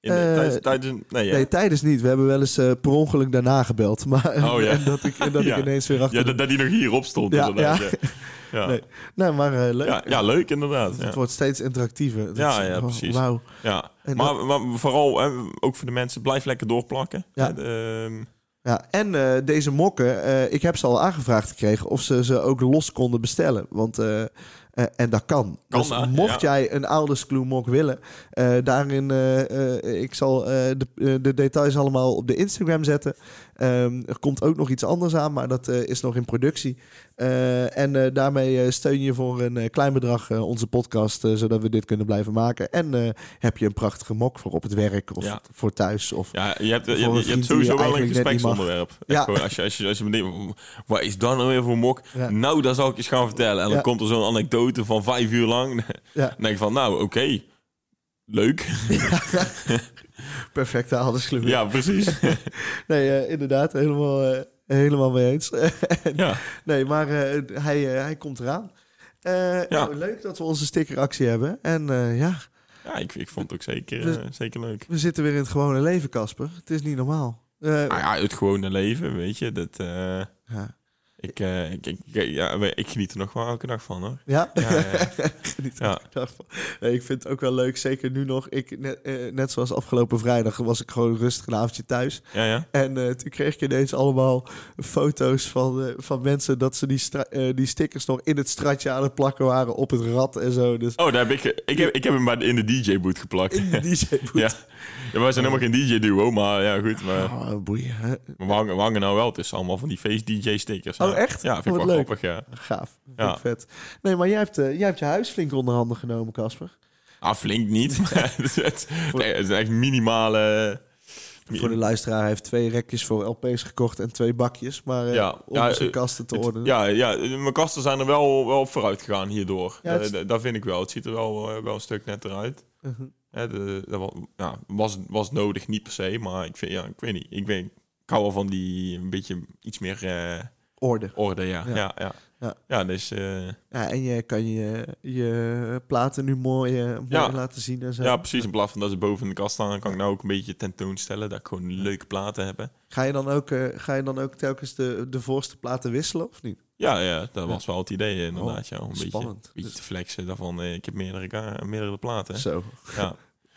Speaker 1: In de,
Speaker 2: Eh,
Speaker 1: tijdens, tijdens, nee, hè?
Speaker 2: Nee, tijdens niet. We hebben wel eens eh, per ongeluk daarna gebeld. Maar
Speaker 1: Oh, ja. (laughs)
Speaker 2: en dat ik, en dat
Speaker 1: Ja.
Speaker 2: ik ineens weer achter...
Speaker 1: ja, dat, dat die nog hierop stond
Speaker 2: Ja, ja.
Speaker 1: Ja, (laughs) ja.
Speaker 2: Nee. Nee, maar eh, leuk.
Speaker 1: Ja, ja, leuk inderdaad.
Speaker 2: Het
Speaker 1: Ja.
Speaker 2: wordt steeds interactiever. Dat
Speaker 1: Ja, ja,
Speaker 2: oh,
Speaker 1: precies.
Speaker 2: Wauw.
Speaker 1: Ja. Maar, maar vooral, hè, ook voor de mensen, blijf lekker doorplakken.
Speaker 2: Ja.
Speaker 1: De, ehm,
Speaker 2: Ja, en deze mokken, ik heb ze al aangevraagd gekregen of ze ze ook los konden bestellen. Want, eh, en dat kan.
Speaker 1: Kan
Speaker 2: dus
Speaker 1: dat,
Speaker 2: mocht
Speaker 1: ja.
Speaker 2: jij een Ouders Clue mok willen, eh, daarin, eh, ik zal de, de details allemaal op de Instagram zetten. Ehm, er komt ook nog iets anders aan, maar dat eh, is nog in productie. Eh, en eh, daarmee steun je voor een klein bedrag onze podcast, zodat we dit kunnen blijven maken. En heb je een prachtige mok voor op het werk of
Speaker 1: Ja.
Speaker 2: voor thuis. Of,
Speaker 1: ja, je hebt, je, hebt- je sowieso wel een gespreksonderwerp.
Speaker 2: Ja.
Speaker 1: Gewoon, als je, als je, als je denkt, wat is dat nou weer voor mok?
Speaker 2: Ja.
Speaker 1: Nou, dat zal ik eens gaan vertellen. En dan komt er zo'n anekdote van vijf uur lang.
Speaker 2: Ja. (laughs)
Speaker 1: Dan denk je van, nou, oké. Leuk. (laughs) (laughs) (laughs)
Speaker 2: Perfecte Ouders Clue.
Speaker 1: Ja, precies. (laughs)
Speaker 2: Nee, eh, inderdaad, helemaal, eh, helemaal mee eens. (laughs)
Speaker 1: ja.
Speaker 2: nee, maar eh, hij, hij komt eraan. Nou, leuk dat we onze stickeractie hebben. En ja,
Speaker 1: ja, ik, ik vond het ook zeker, zeker leuk.
Speaker 2: we zitten weer in het gewone leven, Casper. Het is niet normaal.
Speaker 1: Nou ja, het gewone leven, weet je. Dat,
Speaker 2: ja.
Speaker 1: Ik, eh, ik, ik, ja, ik geniet er nog wel elke dag van, hoor.
Speaker 2: Ja?
Speaker 1: Ja, ja, ja. (laughs)
Speaker 2: Geniet er elke dag van. Nee, ik vind het ook wel leuk, zeker nu nog. Ik, net, eh, net zoals afgelopen vrijdag was ik gewoon rustig een avondje thuis.
Speaker 1: Ja, ja.
Speaker 2: En eh, toen kreeg ik ineens allemaal foto's van, van mensen dat ze die, die stickers nog in het stratje aan het plakken waren op het rad en zo. Dus
Speaker 1: Oh, daar heb ik, ik, heb, ik heb hem maar in de DJ-boot geplakt.
Speaker 2: in de DJ-boot. (laughs)
Speaker 1: ja. wij zijn helemaal geen DJ-duo, maar ja, goed. Maar,
Speaker 2: Oh, boeien. hè?
Speaker 1: maar we, hangen, we hangen nou wel. Het is allemaal van die face-DJ-stickers.
Speaker 2: Oh, echt?
Speaker 1: Ja, vind
Speaker 2: Oh,
Speaker 1: ik
Speaker 2: wat
Speaker 1: wel
Speaker 2: leuk.
Speaker 1: grappig, ja.
Speaker 2: Gaaf.
Speaker 1: Ja.
Speaker 2: vet. Nee, maar jij hebt, eh, jij hebt je huis flink onder handen genomen, Casper.
Speaker 1: Ah, flink niet. maar (laughs) (laughs) het, is- nee, het is echt minimale...
Speaker 2: Voor de luisteraar heeft twee rekjes voor LP's gekocht en twee bakjes. Maar eh,
Speaker 1: Ja.
Speaker 2: om
Speaker 1: Ja,
Speaker 2: zijn
Speaker 1: eh,
Speaker 2: kasten te ordenen.
Speaker 1: ja, ja, mijn kasten zijn er wel, wel vooruit gegaan hierdoor.
Speaker 2: Ja,
Speaker 1: dat vind ik wel. Het ziet er wel, wel een stuk netter uit.
Speaker 2: Mhm.
Speaker 1: Hè, de, dat wa- ja, was, was nodig, niet per se. Maar ik, vind, ja, ik weet niet. Ik, weet, ik hou wel van die een beetje iets meer eh,
Speaker 2: Orde.
Speaker 1: orde, ja.
Speaker 2: Ja.
Speaker 1: Ja, ja.
Speaker 2: Ja.
Speaker 1: ja. dus... eh,
Speaker 2: Ja, en je kan je, je platen nu mooi, eh, mooi laten zien en zo.
Speaker 1: ja, precies. In plaats van dat ze boven in de kast staan, kan ik nou ook een beetje tentoonstellen. Dat ik gewoon leuke platen heb.
Speaker 2: Ga, je dan ook, ga je dan ook telkens de, de voorste platen wisselen of niet?
Speaker 1: Ja, ja, dat was wel het idee inderdaad. ja, om een beetje,
Speaker 2: spannend.
Speaker 1: een beetje
Speaker 2: Dus-
Speaker 1: te flexen. Daarvan, eh, ik heb meerdere, ka- meerdere platen.
Speaker 2: Zo.
Speaker 1: Ja.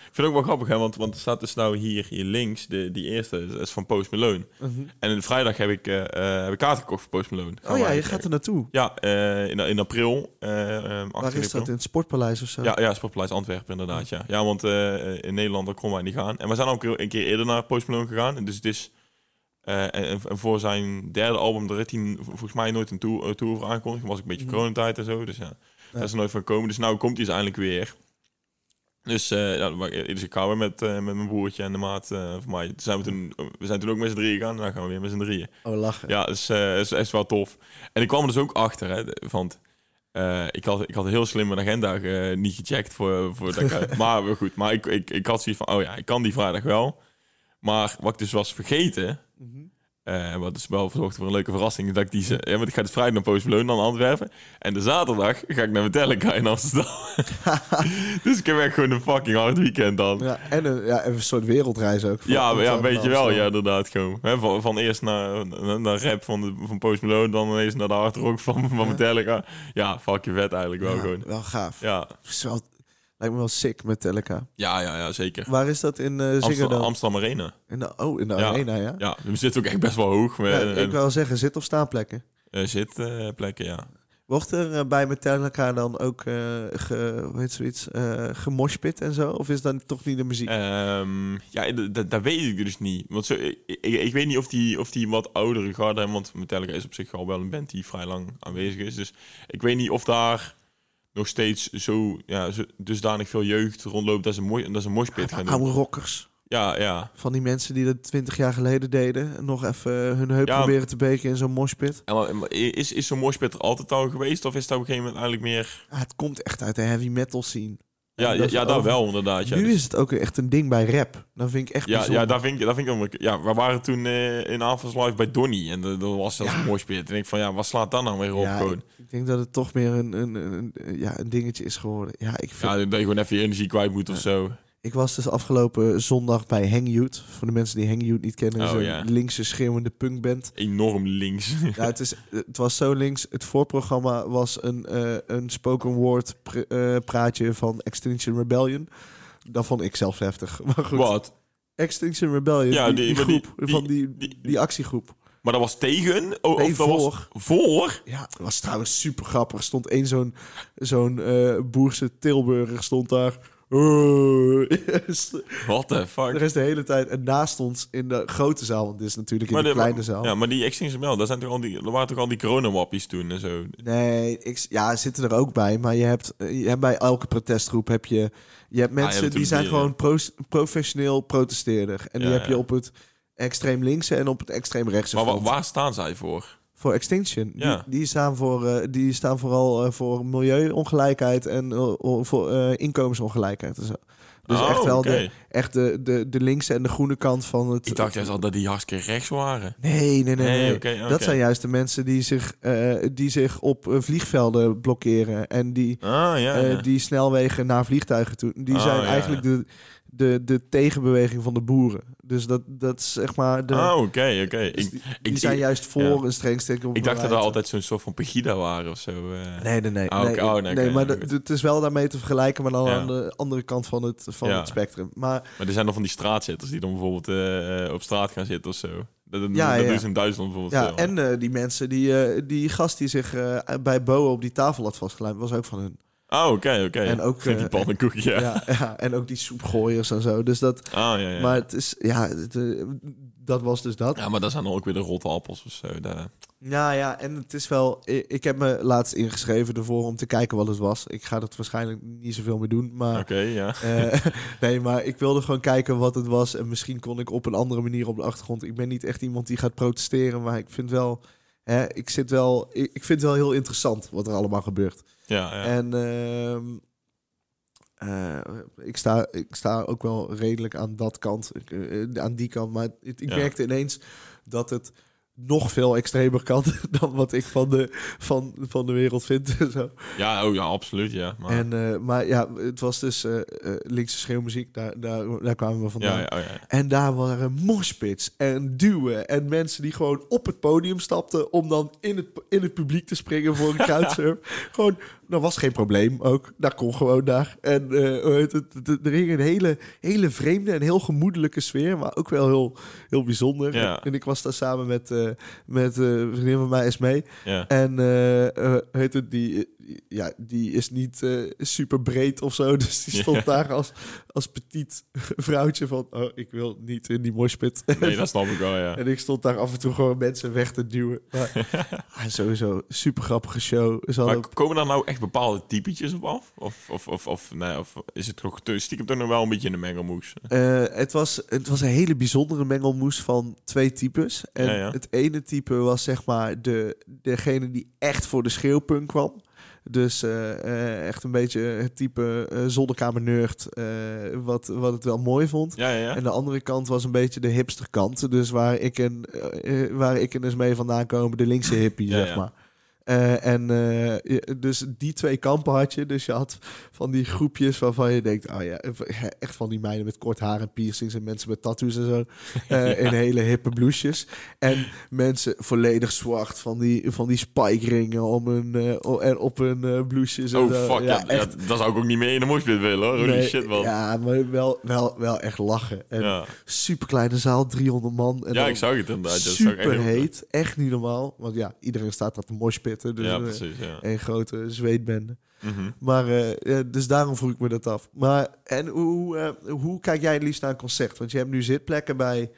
Speaker 1: Ik vind het ook wel grappig, hè, want, want er staat dus nou hier, hier links, de, die eerste is van Post Malone.
Speaker 2: Mhm.
Speaker 1: En in vrijdag heb ik, eh eh, heb ik kaart gekocht voor Post Malone. Gaan
Speaker 2: Oh ja,
Speaker 1: wij
Speaker 2: je gaat er naartoe.
Speaker 1: Ja, eh, in, in april. eh 18
Speaker 2: Waar is dat? In het Sportpaleis of zo?
Speaker 1: Ja, ja, Sportpaleis Antwerpen inderdaad, ja. Ja, want eh, in Nederland daar konden wij niet gaan. En we zijn ook een keer eerder naar Post Malone gegaan. En Dus het is... eh, en, en voor zijn derde album, daar hij volgens mij nooit een tour, een tour voor aangekondigd. was ook een beetje
Speaker 2: Mhm.
Speaker 1: coronatijd en zo. Dus ja, daar is er nooit van gekomen. Dus nou komt hij dus eindelijk weer. Dus, eh ja, dus ik ga weer met, eh, met mijn broertje en de maat eh van mij. Toen zijn we, toen, we zijn toen ook met z'n drieën gegaan. En dan gaan we weer met z'n drieën.
Speaker 2: Oh, lachen.
Speaker 1: Ja, dat is, eh, is, is wel tof. En ik kwam er dus ook achter, hè, want eh, ik, had, ik had heel slim mijn agenda eh, niet gecheckt voor, voor dat ik, (laughs) maar goed. Maar ik, ik, ik had zoiets van, oh ja, ik kan die vrijdag wel. Maar wat ik dus was vergeten, eh, wat dus wel verzorgd voor een leuke verrassing, dat ik die, ze- ja, want ik ga dus vrijdag naar Post Malone, naar Antwerpen. En de zaterdag ga ik naar Metallica in Amsterdam. (laughs) dus ik heb echt gewoon een fucking hard weekend dan.
Speaker 2: Ja, en een, ja, en een soort wereldreis ook.
Speaker 1: Ja, ja, weet je wel, ja, inderdaad gewoon. Van, van eerst naar, naar, rap van, de, van Post Malone, dan ineens naar de hard rock van, van Metallica. Ja, fucking vet eigenlijk wel
Speaker 2: Ja,
Speaker 1: gewoon.
Speaker 2: Wel gaaf.
Speaker 1: Ja,
Speaker 2: Is wel- lijkt me wel sick met Metallica.
Speaker 1: ja, ja, ja zeker.
Speaker 2: Waar is dat in eh Ziggo
Speaker 1: Amsterdam? Amsterdam Arena.
Speaker 2: In de, oh, in de
Speaker 1: Ja.
Speaker 2: arena, ja?
Speaker 1: Ja, we zitten ook echt best wel hoog.
Speaker 2: Ja,
Speaker 1: Met,
Speaker 2: ik wil zeggen, zit of staanplekken.
Speaker 1: zitplekken, ja.
Speaker 2: Wordt er eh, bij Metallica dan ook eh ge, hoe heet zoiets, eh gemoshpit en zo? Of is dat toch niet de muziek?
Speaker 1: Ehm, ja, dat weet ik dus niet. Want zo, ik, ik, ik weet niet of die, of die wat oudere garde. Want Metallica is op zich al wel een band die vrij lang aanwezig is. Dus ik weet niet of daar nog steeds zo, ja, zo dusdanig veel jeugd rondloopt dat ze, mooi, dat ze een moshpit gaan doen.
Speaker 2: Oude rockers.
Speaker 1: Ja, ja.
Speaker 2: Van die mensen die dat twintig jaar geleden deden. en Nog even hun heup
Speaker 1: Ja.
Speaker 2: proberen te beken in zo'n moshpit.
Speaker 1: Maar- is, is zo'n moshpit er altijd al geweest? Of is dat op een gegeven moment eigenlijk meer...
Speaker 2: Het komt echt uit de heavy metal scene.
Speaker 1: Ja, ja,
Speaker 2: dat
Speaker 1: ja, wel inderdaad. Ja,
Speaker 2: nu
Speaker 1: Dus-
Speaker 2: is het ook echt een ding bij rap. Dan vind ik echt
Speaker 1: ja,
Speaker 2: bijzonder.
Speaker 1: ja, daar vind ik, daar vind ik dan... Ja, we waren toen eh, in Avals Live bij Donny. En dat was zelfs
Speaker 2: Ja.
Speaker 1: een moshpit. En ik van, ja, wat slaat dat nou weer op
Speaker 2: Ja, ik, ik denk dat het toch meer een, een, een, een- ja, een dingetje is geworden. Ja, ik vind,
Speaker 1: Ja, dat je gewoon even je energie kwijt moet of zo.
Speaker 2: Ik was dus afgelopen zondag bij Hang Youth. Voor de mensen die Hang Youth niet kennen, is
Speaker 1: Oh,
Speaker 2: een
Speaker 1: ja.
Speaker 2: linkse schreeuwende punkband.
Speaker 1: Enorm links. (laughs)
Speaker 2: Ja, het, is, het was zo links. Het voorprogramma was een, eh, een spoken word pr- eh, praatje van Extinction Rebellion. Dat vond ik zelf heftig. (laughs) Maar goed,
Speaker 1: Wat?
Speaker 2: Extinction Rebellion,
Speaker 1: Ja,
Speaker 2: die, groep,
Speaker 1: die-
Speaker 2: van die,
Speaker 1: die-
Speaker 2: actiegroep.
Speaker 1: Maar dat was tegen? O,
Speaker 2: Nee,
Speaker 1: of dat was
Speaker 2: voor.
Speaker 1: voor?
Speaker 2: Ja, dat was trouwens super grappig. Er stond één zo'n zo'n eh, boerse Tilburger stond daar.
Speaker 1: What the
Speaker 2: de (laughs)
Speaker 1: fuck?
Speaker 2: rest de hele tijd. En naast ons in de grote zaal, want dit is natuurlijk in
Speaker 1: Maar
Speaker 2: de,
Speaker 1: de-
Speaker 2: kleine zaal.
Speaker 1: Ja, maar die Extinction Rebellion, daar, zijn toch al die, er waren toch al die coronawappies toen en zo.
Speaker 2: Nee, ik, ja, zitten er ook bij. Maar je hebt, eh, je hebt bij elke protestgroep heb je, je hebt mensen
Speaker 1: hebt
Speaker 2: die zijn
Speaker 1: die,
Speaker 2: gewoon pro- professioneel protesteerder. En die
Speaker 1: Ja,
Speaker 2: heb je
Speaker 1: ja.
Speaker 2: op het extreem linkse en op het extreem rechtse
Speaker 1: Maar waar staan zij voor?
Speaker 2: Voor Extinction.
Speaker 1: Ja.
Speaker 2: Die, die, staan voor, eh, die staan vooral eh, voor milieuongelijkheid en eh, voor eh, inkomensongelijkheid en zo. Dus
Speaker 1: Oh,
Speaker 2: echt wel de, echt de, de, de linkse en de groene kant van het...
Speaker 1: Ik dacht juist al dat die hartstikke rechts waren.
Speaker 2: Nee, nee, nee. Dat zijn juist de mensen die zich, eh, die zich op vliegvelden blokkeren. En die,
Speaker 1: Ah, ja.
Speaker 2: eh,
Speaker 1: ja.
Speaker 2: die snelwegen naar vliegtuigen toe. Die
Speaker 1: Oh,
Speaker 2: zijn
Speaker 1: ja,
Speaker 2: eigenlijk De, de, de tegenbeweging van de boeren. Dus dat, dat is zeg maar... De,
Speaker 1: Ah, oké, oké.
Speaker 2: dus
Speaker 1: Ik,
Speaker 2: die, die zijn juist voor
Speaker 1: ja.
Speaker 2: een streng op
Speaker 1: ik dacht dat er altijd zo'n soort van Pegida waren of zo. eh.
Speaker 2: Nee, nee, nee.
Speaker 1: Oh, nee,
Speaker 2: nee,
Speaker 1: oké,
Speaker 2: maar de- het is wel daarmee te vergelijken, maar dan
Speaker 1: Ja.
Speaker 2: aan de andere kant van het, van
Speaker 1: Ja.
Speaker 2: het spectrum. Maar
Speaker 1: Maar er zijn dan van die straatzitters die dan bijvoorbeeld eh, op straat gaan zitten of zo. Dat, dat,
Speaker 2: Ja,
Speaker 1: dat
Speaker 2: ja.
Speaker 1: ze in Duitsland bijvoorbeeld
Speaker 2: ja, en eh, die mensen, die, die gast die zich bij Bo op die tafel had vastgelijmd, was ook van hun.
Speaker 1: Oh, oké, oké.
Speaker 2: En ook,
Speaker 1: die
Speaker 2: eh,
Speaker 1: pannenkoek, ja.
Speaker 2: Ja. Ja, en ook die soepgooiers en zo. Dus dat,
Speaker 1: Ah, ja, ja.
Speaker 2: maar het is, ja, het, eh, dat was dus dat.
Speaker 1: ja, maar dat zijn dan ook weer de rotte appels of zo. daar.
Speaker 2: Ja, ja, en het is wel. Ik, ik heb me laatst ingeschreven ervoor om te kijken wat het was. Ik ga dat waarschijnlijk niet zoveel meer doen, maar.
Speaker 1: Oké, ja. (laughs)
Speaker 2: eh, nee, maar ik wilde gewoon kijken wat het was. En misschien kon ik op een andere manier op de achtergrond. Ik ben niet echt iemand die gaat protesteren, maar ik vind wel. Hè, ik, zit wel ik, ik vind het wel heel interessant wat er allemaal gebeurt.
Speaker 1: Ja, ja.
Speaker 2: En ehm, eh, ik, sta, ik sta ook wel redelijk aan dat kant, eh, aan die kant. Maar het- ik merkte ineens dat het nog veel extremer kan (laughs) dan wat ik van de, van, van de wereld vind. (laughs) Zo.
Speaker 1: ja, oh, ja, absoluut, ja. Maar,
Speaker 2: En, eh, maar ja, het was dus eh, linkse schreeuwmuziek, daar, daar, daar kwamen we vandaan.
Speaker 1: ja, ja, oh, ja.
Speaker 2: En daar waren moshpits en duwen en mensen die gewoon op het podium stapten om dan in het, in het publiek te springen voor een (laughs) crowdsurf. gewoon, dat was geen probleem ook. Dat kon gewoon daar. En heet het, het- er hing een hele, hele vreemde en heel gemoedelijke sfeer, maar ook wel heel, heel bijzonder. En ik was daar samen met, met eh, een vriendin van mij, Esmee.
Speaker 1: ja.
Speaker 2: En eh, eh, heet het, die, eh, ja, die is niet eh, super breed of zo. (laughs) Dus die stond daar als, als petit (laughs) vrouwtje van... Oh, ik wil niet in die moshpit.
Speaker 1: Nee, dat (laughs) snap ik wel, ja.
Speaker 2: En ik stond daar af en toe gewoon mensen weg te duwen. Maar, ah, sowieso, super grappige show.
Speaker 1: Maar komen daar nou echt bepaalde typetjes op af? Of, of, of, of, nee, of is het toch te- stiekem toch nog wel een beetje de mengelmoes?
Speaker 2: Eh, het, was, het was een hele bijzondere mengelmoes van twee types. En
Speaker 1: Ja, ja.
Speaker 2: het ene type was zeg maar de, degene die echt voor de schreeuwpunk kwam. Dus eh, eh, echt een beetje het type eh zolderkamer-nerd, eh, wat, wat het wel mooi vond.
Speaker 1: Ja, ja, ja.
Speaker 2: En de andere kant was een beetje de hipsterkant. Dus waar ik en, waar ik en dus mee vandaan komen, de linkse hippie, zeg maar. Eh, en eh, je- dus die twee kampen had je. Dus je had van die groepjes waarvan je denkt... oh ja, echt van die meiden met kort haar en piercings... en mensen met tattoos en zo. (laughs) eh, In hele hippe blouses. En mensen volledig zwart van die, van die spike ringen... om hun, eh, en op hun eh en
Speaker 1: Oh, fuck. Ja, ja, dat zou ik ook niet meer in de moshpit willen, hoor. Holy
Speaker 2: Nee,
Speaker 1: shit, man. Ja,
Speaker 2: Ja, maar wel, wel, wel echt lachen. En
Speaker 1: ja.
Speaker 2: super kleine zaal, 300 man. En dan
Speaker 1: ik zag het inderdaad. ja, dat
Speaker 2: super heet. Echt niet normaal. Want ja, iedereen staat daar te Dus
Speaker 1: Ja,
Speaker 2: eh,
Speaker 1: precies, ja.
Speaker 2: een grote zweetbende.
Speaker 1: Mhm.
Speaker 2: Maar eh, dus daarom vroeg ik me dat af. Maar en hoe, eh, hoe kijk jij het liefst naar een concert? Want je hebt nu zitplekken bij,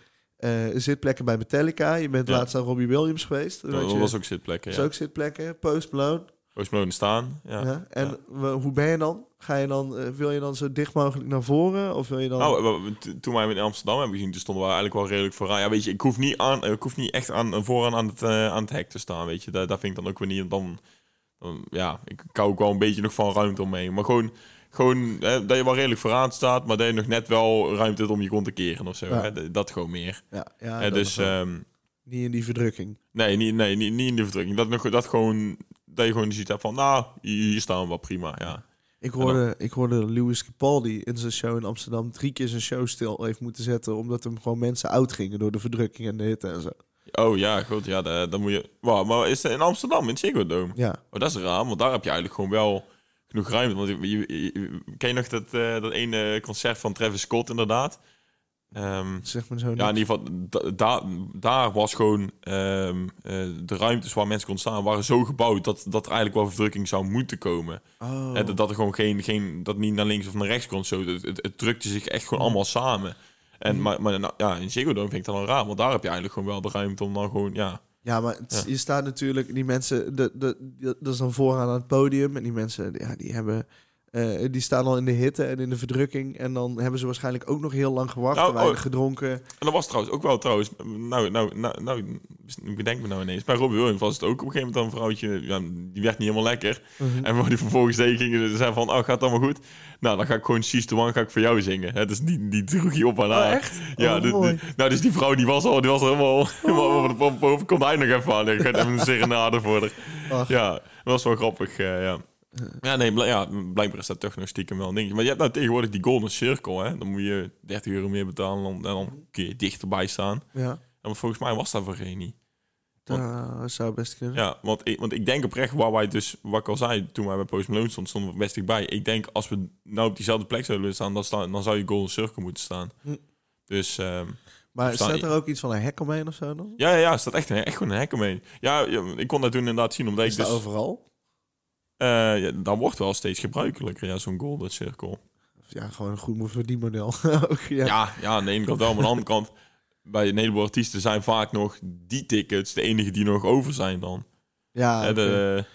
Speaker 2: zitplekken bij Metallica. Je bent
Speaker 1: Ja.
Speaker 2: laatst aan Robbie Williams geweest.
Speaker 1: Dat
Speaker 2: je,
Speaker 1: was ook zitplekken, ja.
Speaker 2: ook zitplekken. Post Malone.
Speaker 1: Post Malone staan, ja.
Speaker 2: Ja. En hoe ben je dan? Ga je dan, eh, wil je dan zo dicht mogelijk naar voren? Of wil je dan...
Speaker 1: Nou, toen wij in Amsterdam hebben gezien, toen stonden we eigenlijk wel redelijk vooraan. Ja, weet je, ik hoef niet, aan, ik hoef niet echt aan, vooraan aan het, eh, aan het hek te staan, weet je. Daar, daar vind ik dan ook weer niet... Dan, dan, ja, ik hou ook wel een beetje nog van ruimte omheen. Maar gewoon, gewoon hè, dat je wel redelijk vooraan staat, maar dat je nog net wel ruimte hebt om je kont te keren of zo.
Speaker 2: Ja.
Speaker 1: Hè? Dat gewoon meer.
Speaker 2: ja, ja,
Speaker 1: Hè, dus ehm,
Speaker 2: niet in die verdrukking.
Speaker 1: nee, niet, nee niet, niet in de verdrukking. Dat, nog, dat gewoon... Dat je gewoon ziet hebt van, nou, hier staan we wel prima, ja.
Speaker 2: Ik hoorde, ik hoorde Louis Capaldi in zijn show in Amsterdam drie keer zijn show stil heeft moeten zetten. Omdat hem gewoon mensen oud gingen door de verdrukking en de hitte en zo.
Speaker 1: Oh ja, goed. Ja, da- dan moet je... Wow, maar is het in Amsterdam, in het Ziggo Dome?
Speaker 2: Ja.
Speaker 1: Oh, dat is raar, want daar heb je eigenlijk gewoon wel genoeg ruimte. Want je, je- je- ken je nog dat, eh, dat ene concert van Travis Scott inderdaad? Ehm,
Speaker 2: Zeg maar zo.
Speaker 1: ja, in ieder geval, da- daar daar was gewoon ehm, eh, de ruimtes waar mensen konden staan, waren zo gebouwd dat, dat er eigenlijk wel verdrukking zou moeten komen.
Speaker 2: oh.
Speaker 1: Dat, dat er gewoon geen, geen, dat niet naar links of naar rechts kon. Zo. Het, het, het drukte zich echt gewoon allemaal samen. En, maar maar nou, ja, in Ziggo Dome vind ik dat dan raar, want daar heb je eigenlijk gewoon wel de ruimte om dan gewoon, ja...
Speaker 2: Ja, maar het- je staat natuurlijk, die mensen, de, de, de- dat is dan vooraan aan het podium. En die mensen, ja, die hebben, eh, die staan al in de hitte en in de verdrukking. En dan hebben ze waarschijnlijk ook nog heel lang gewacht
Speaker 1: Nou,
Speaker 2: en weinig
Speaker 1: oh.
Speaker 2: gedronken.
Speaker 1: En dat was trouwens ook wel trouwens. Nou, nou, nou, nou ik bedenk me nou ineens. Bij Robbie Williams was het ook op een gegeven moment een vrouwtje. Ja, die werd niet helemaal lekker. En waar die vervolgens tegen gingen ze zei van, oh, gaat het allemaal goed? Nou, dan ga ik gewoon She's the One ga ik voor jou zingen. Hè, dus die, die droeg je op aan haar.
Speaker 2: echt?
Speaker 1: Ja,
Speaker 2: Oh,
Speaker 1: de- de-
Speaker 2: mooi.
Speaker 1: nou, dus die vrouw die was al, die was al helemaal, helemaal over de boven. Komt hij nog even aan. (laughs) Ik ga even een serenade voor haar.
Speaker 2: Ach.
Speaker 1: Ja, dat was wel grappig, eh, ja. Ja, nee, bl- ja, blijkbaar is dat toch nog stiekem wel een dingetje. Maar je hebt nou tegenwoordig die Golden Circle, hè. Dan moet je 30 euro meer betalen en dan, kun je dichterbij staan.
Speaker 2: Ja,
Speaker 1: En volgens mij was dat voorheen niet.
Speaker 2: dat zou best kunnen.
Speaker 1: Ja, want ik, want ik denk oprecht waar wij dus, wat ik al zei, toen wij bij Post Malone stonden, stonden we best dichtbij. Ik denk als we nou op diezelfde plek zouden willen staan, dan, staan, dan zou je Golden Circle moeten staan.
Speaker 2: Hm.
Speaker 1: Dus ehm,
Speaker 2: Maar
Speaker 1: staan-
Speaker 2: staat er ook iets van een hek omheen of zo dan?
Speaker 1: ja, ja, ja, er staat echt, een, echt gewoon een hek omheen. Ja, ik kon dat toen inderdaad zien, omdat
Speaker 2: Is
Speaker 1: ik dus...
Speaker 2: overal?
Speaker 1: Eh ja, dat wordt wel steeds gebruikelijker, ja, zo'n Golden Circle.
Speaker 2: Ja, gewoon een goed verdienmodel. (laughs) Ook, ja.
Speaker 1: Ja, ja, aan de ene kant wel, maar aan de andere kant, bij een heleboel artiesten zijn vaak nog die tickets de enige die nog over zijn dan.
Speaker 2: Ja, oké.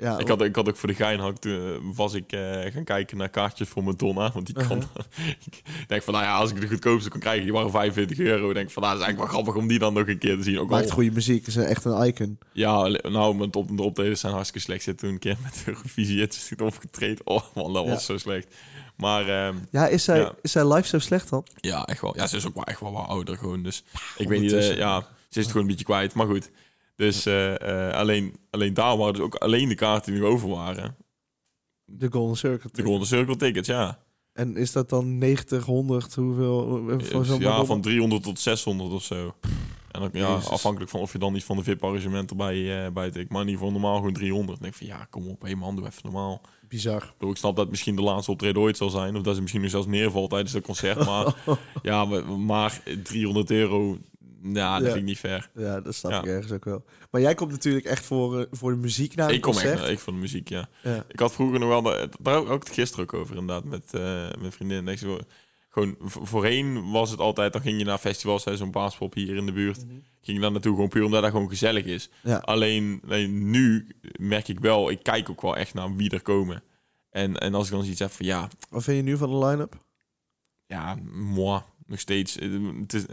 Speaker 2: Ja,
Speaker 1: Ik had, ik had ook voor de gein had, toen was ik eh, gaan kijken naar kaartjes voor Madonna. Want die kan. (laughs) ik denk van, nou ja, als ik de goedkoopste kon krijgen, die waren 45 euro. Ik denk van, nou, dat is eigenlijk wel grappig om die dan nog een keer te zien. Ook
Speaker 2: maakt
Speaker 1: al,
Speaker 2: goede muziek. Is echt een icon.
Speaker 1: ja, nou, mijn top, de optredens zijn hartstikke slecht. Zit toen een keer met de Eurovisie het is opgetreden. Oh man, dat was zo slecht. Maar ehm,
Speaker 2: Ja, is zij,
Speaker 1: Ja.
Speaker 2: is zij live zo slecht dan?
Speaker 1: ja, echt wel. Ja, ze is ook wel echt wel wat ouder gewoon. Dus ik weet niet, eh, ja, ze is het gewoon een beetje kwijt. Maar goed. Dus eh, eh, alleen, alleen daar waren dus ook alleen de kaarten die nog over waren.
Speaker 2: De Golden Circle.
Speaker 1: De Golden Circle tickets, ja.
Speaker 2: En is dat dan 90, 100, hoeveel? eh, Voor
Speaker 1: ja, van 300 tot 600 of zo. En dan, ja,
Speaker 2: Jezus.
Speaker 1: afhankelijk van of je dan iets van de VIP-arrangement erbij eh bij tikt. Maar in ieder geval normaal gewoon 300. Dan denk ik van, ja, kom op, hé man, doe even normaal.
Speaker 2: Bizar.
Speaker 1: Ik snap dat het misschien de laatste optreden ooit zal zijn. Of dat ze misschien nu zelfs neervalt tijdens het concert. Maar (laughs) ja, maar, maar 300 euro, nou, dat
Speaker 2: Ja.
Speaker 1: vind ik niet fair.
Speaker 2: Ja, dat snap
Speaker 1: Ja.
Speaker 2: ik ergens ook wel. Maar jij komt natuurlijk echt voor, eh, voor de muziek naar
Speaker 1: Ik kom echt
Speaker 2: concert.
Speaker 1: naar- ik van de muziek, ja.
Speaker 2: Ja.
Speaker 1: Ik had vroeger nog wel, de, daar ik het gisteren ook over inderdaad, met eh mijn vriendin. Ik zo, gewoon, vo- voorheen was het altijd, dan ging je naar festivals, zo'n paaspop hier in de buurt. Ging je daar naartoe gewoon puur omdat dat gewoon gezellig is.
Speaker 2: Ja.
Speaker 1: Alleen nee, nu merk ik wel, ik kijk ook wel echt naar wie er komen. En, en als ik dan zoiets heb van, ja,
Speaker 2: Wat vind je nu van de line-up?
Speaker 1: ja, moi, nog steeds. eh, Het is,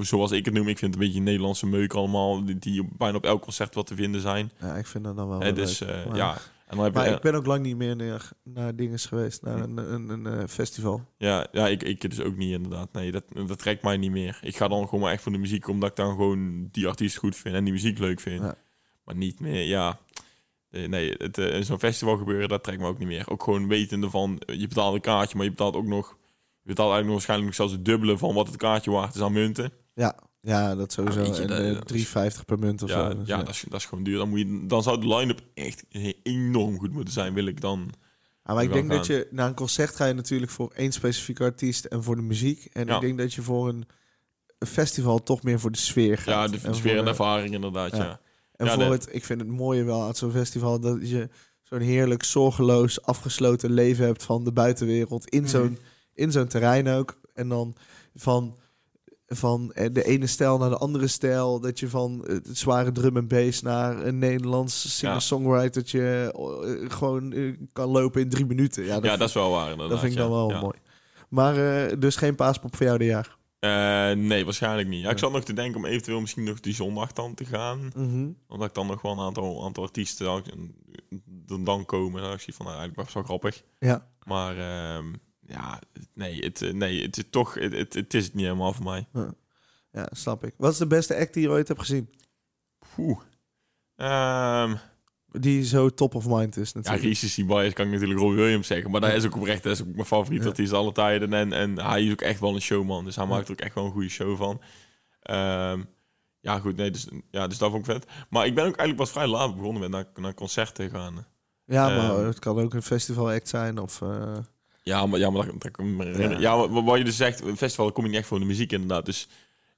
Speaker 1: zoals ik het noem, ik vind het een beetje Nederlandse meuk allemaal, die, die bijna op elk concert wat te vinden zijn.
Speaker 2: Ja, ik vind dat dan wel
Speaker 1: Hè,
Speaker 2: wel
Speaker 1: dus
Speaker 2: leuk.
Speaker 1: eh,
Speaker 2: Maar-
Speaker 1: ja, en dan heb je...
Speaker 2: Maar
Speaker 1: eh,
Speaker 2: ik ben ook lang niet meer naar, naar dingen geweest. Naar een, een, een, eh, festival.
Speaker 1: Ja, ja ik, ik dus ook niet inderdaad. Nee, dat, dat trekt mij niet meer. Ik ga dan gewoon maar echt voor de muziek, omdat ik dan gewoon die artiest goed vind en die muziek leuk vind.
Speaker 2: Ja.
Speaker 1: Maar niet meer, ja. Nee, het, eh, zo'n festival gebeuren, dat trekt me ook niet meer. Ook gewoon wetende van, eh, je betaalt een kaartje, maar je betaalt ook nog... Je betaalt eigenlijk nog waarschijnlijk zelfs het dubbele van wat het kaartje waard is aan munten.
Speaker 2: Ja, ja dat sowieso.
Speaker 1: Ja, weet je,
Speaker 2: en
Speaker 1: dat-
Speaker 2: eh,
Speaker 1: dat is-
Speaker 2: 3,50 per munt of
Speaker 1: Ja,
Speaker 2: zo. Dus,
Speaker 1: ja, dat, is, dat is gewoon duur. Dan, moet je, dan zou de line-up echt enorm goed moeten zijn, wil ik dan...
Speaker 2: Ah, maar ik denk dat je naar een concert ga je natuurlijk voor één specifieke artiest en voor de muziek. En
Speaker 1: Ja.
Speaker 2: ik denk dat je voor een festival toch meer voor de sfeer gaat.
Speaker 1: Ja, de,
Speaker 2: En
Speaker 1: sfeer en
Speaker 2: de-
Speaker 1: ervaring inderdaad,
Speaker 2: Ja.
Speaker 1: ja.
Speaker 2: En
Speaker 1: Ja,
Speaker 2: voor
Speaker 1: de-
Speaker 2: het, ik vind het mooie wel aan zo'n festival dat je zo'n heerlijk zorgeloos afgesloten leven hebt van de buitenwereld in zo'n in zo'n terrein ook. En dan van, van eh, de ene stijl naar de andere stijl. Dat je van eh, het zware drum en bass naar een Nederlands singer-songwritertje eh, gewoon eh, kan lopen in drie minuten. Ja, dat,
Speaker 1: Ja, dat is wel waar inderdaad.
Speaker 2: dat vind ik dan wel
Speaker 1: Ja.
Speaker 2: mooi. Maar dus geen paaspop voor jou dit jaar.
Speaker 1: Nee, waarschijnlijk niet. Ja, ik zat nog te denken om eventueel misschien nog die zondag dan te gaan.
Speaker 2: Mhm.
Speaker 1: Omdat ik dan nog wel een aantal, aantal artiesten dan, dan, komen. Dan zie je van, nou, eigenlijk best wel grappig.
Speaker 2: Ja.
Speaker 1: Maar ehm, ja, nee, het, eh, nee, het is toch, het, het, het is het niet helemaal voor mij.
Speaker 2: ja, snap ik. Wat is de beste act die je ooit hebt gezien?
Speaker 1: Oeh. Ehm,
Speaker 2: Die zo top of mind is
Speaker 1: Ja,
Speaker 2: natuurlijk.
Speaker 1: recency bias kan ik natuurlijk Robbie Williams zeggen. Maar dat is ook oprecht. Dat is ook mijn favoriet
Speaker 2: Ja.
Speaker 1: artiest alle tijden. En, en hij is ook echt wel een showman. Dus hij maakt er ook echt wel een goede show van. Ehm, ja, goed. Nee, dus, ja, dus dat vond ik vet. Maar ik ben ook eigenlijk pas vrij laat begonnen met naar, naar concerten gaan.
Speaker 2: ja, maar
Speaker 1: Ehm.
Speaker 2: het kan ook een festival act zijn of... eh,
Speaker 1: Ja, maar, ja, maar dat.
Speaker 2: Ja.
Speaker 1: Ja, wat, wat je dus zegt, een festival kom je niet echt voor de muziek inderdaad. Dus,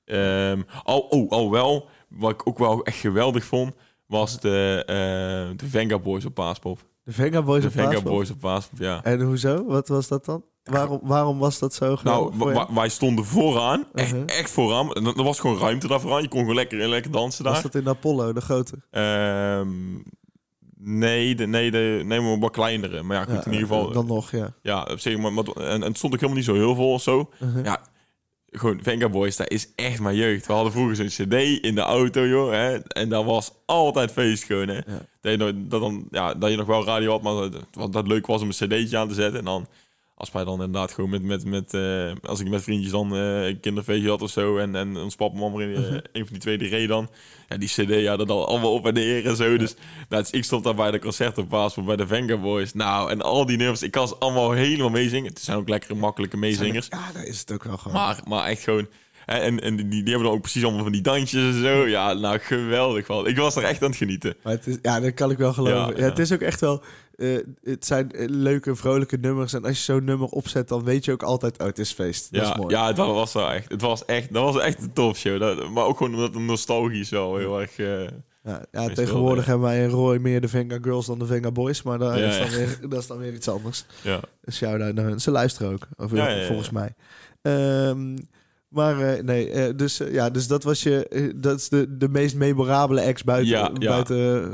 Speaker 1: ehm al, oh, al wel, wat ik ook wel echt geweldig vond, was de, eh, de Venga Boys op Paaspop.
Speaker 2: de Venga Boys
Speaker 1: De
Speaker 2: of
Speaker 1: Venga
Speaker 2: Paaspop.
Speaker 1: Boys op Paaspop, ja.
Speaker 2: En hoezo? Wat was dat dan? Waarom, waarom was dat zo
Speaker 1: Nou, wa- wij stonden vooraan, echt,
Speaker 2: Uh-huh.
Speaker 1: echt vooraan. En Er was gewoon ruimte daar vooraan. Je kon gewoon lekker, lekker dansen daar.
Speaker 2: Was dat in Apollo, de grote?
Speaker 1: Ehm, nee, de, nee, de, nee, maar wat kleinere. Maar ja, goed, in ieder geval.
Speaker 2: Dan nog, ja.
Speaker 1: Ja, op zich, maar, maar, en, en het stond ook helemaal niet zo heel vol of zo.
Speaker 2: Uh-huh.
Speaker 1: Ja, gewoon Venga Boys, dat is echt mijn jeugd. We hadden vroeger zo'n cd in de auto, joh. Hè? En dat was altijd feest gewoon, hè. Dat, je, nog- dat, dan, ja, dat je nog wel radio had, maar dat, dat leuk was om een cd'tje aan te zetten. En dan, als wij dan inderdaad gewoon met, met, met eh, als ik met vriendjes dan eh, een kinderfeestje had of zo. En, en ons papa mama in eh, een van die twee die reed dan. Ja, die cd, ja, dat al allemaal op en neer en zo. Dus, nou, dus ik stond daar bij de concerten op bij de Venga Boys. Nou, en al die nummers, ik kan ze allemaal helemaal meezingen. Het zijn ook lekkere, makkelijke meezingers.
Speaker 2: Ja, daar is het ook wel gewoon.
Speaker 1: Maar, maar echt gewoon... En, en die, die hebben dan ook precies allemaal van die dansjes en zo. Ja, nou, geweldig wel. Ik was er echt aan het genieten.
Speaker 2: Maar het is, ja, dat kan ik wel geloven.
Speaker 1: Ja.
Speaker 2: het is ook echt wel... eh, het zijn eh, leuke, vrolijke nummers. En als je zo'n nummer opzet, dan weet je ook altijd... Oh, het is feest. Dat
Speaker 1: Ja,
Speaker 2: is mooi.
Speaker 1: ja, het was wel echt... Het was echt, dat was echt een topshow. Dat, maar ook gewoon omdat het nostalgisch wel heel erg... eh,
Speaker 2: Ja, ja, tegenwoordig hebben wij in Roy meer de Venga Girls dan de Venga Boys. Maar dat,
Speaker 1: Ja,
Speaker 2: is, dan weer, dat is dan weer iets anders.
Speaker 1: ja.
Speaker 2: Een shout-out naar hun. Ze luisteren ook, of, volgens mij. Ehm, maar eh, nee, eh, dus, eh, ja, dus dat was je... dat is de, de meest memorabele ex buiten,
Speaker 1: Ja, ja.
Speaker 2: buiten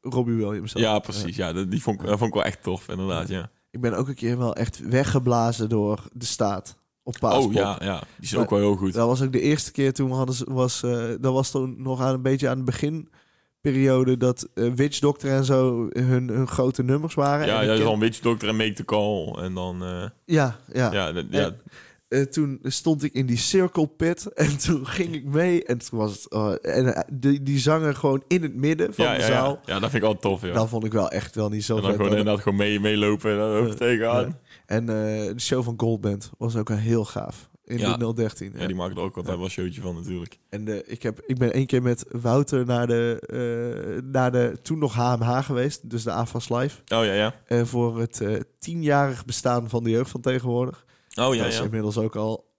Speaker 2: Robbie Williams. dan.
Speaker 1: ja, precies. Ja, dat, die vond, ik- dat vond ik wel echt tof, inderdaad, ja.
Speaker 2: Ik ben ook een keer wel echt weggeblazen door de staat op Paaspop.
Speaker 1: Oh, ja, ja. Die is ook wel heel goed.
Speaker 2: Dat was ook de eerste keer toen we hadden ze- was dat was toen nog aan een beetje aan het beginperiode dat eh, Witch Doctor en zo hun, hun grote nummers waren.
Speaker 1: Ja,
Speaker 2: En
Speaker 1: ja, dan Witch Doctor en Make the Call. En dan...
Speaker 2: ja, ja.
Speaker 1: ja, dat- ja,
Speaker 2: En- Eh, toen stond ik in die circle pit (laughs) en toen ging ik mee en toen was het oh, en eh, die, die zanger gewoon in het midden van
Speaker 1: ja,
Speaker 2: de
Speaker 1: ja,
Speaker 2: zaal.
Speaker 1: ja. ja, dat vind ik altijd tof, ja.
Speaker 2: Dat vond ik wel echt wel niet zo
Speaker 1: en dan gewoon inderdaad gewoon mee, meelopen en dan over
Speaker 2: Ja.
Speaker 1: tegenaan.
Speaker 2: En eh, de show van Goldband was ook wel heel gaaf in
Speaker 1: Ja.
Speaker 2: de 013.
Speaker 1: Ja, die er ook altijd
Speaker 2: Ja.
Speaker 1: wel een showtje van natuurlijk.
Speaker 2: En ik, heb, ik ben één keer met Wouter naar de, eh, naar de toen nog HMH geweest, dus de AFAS Live,
Speaker 1: Oh ja, ja.
Speaker 2: eh, voor het eh, tienjarig bestaan van de jeugd van tegenwoordig.
Speaker 1: Oh ja,
Speaker 2: dat is
Speaker 1: ja.
Speaker 2: inmiddels ook al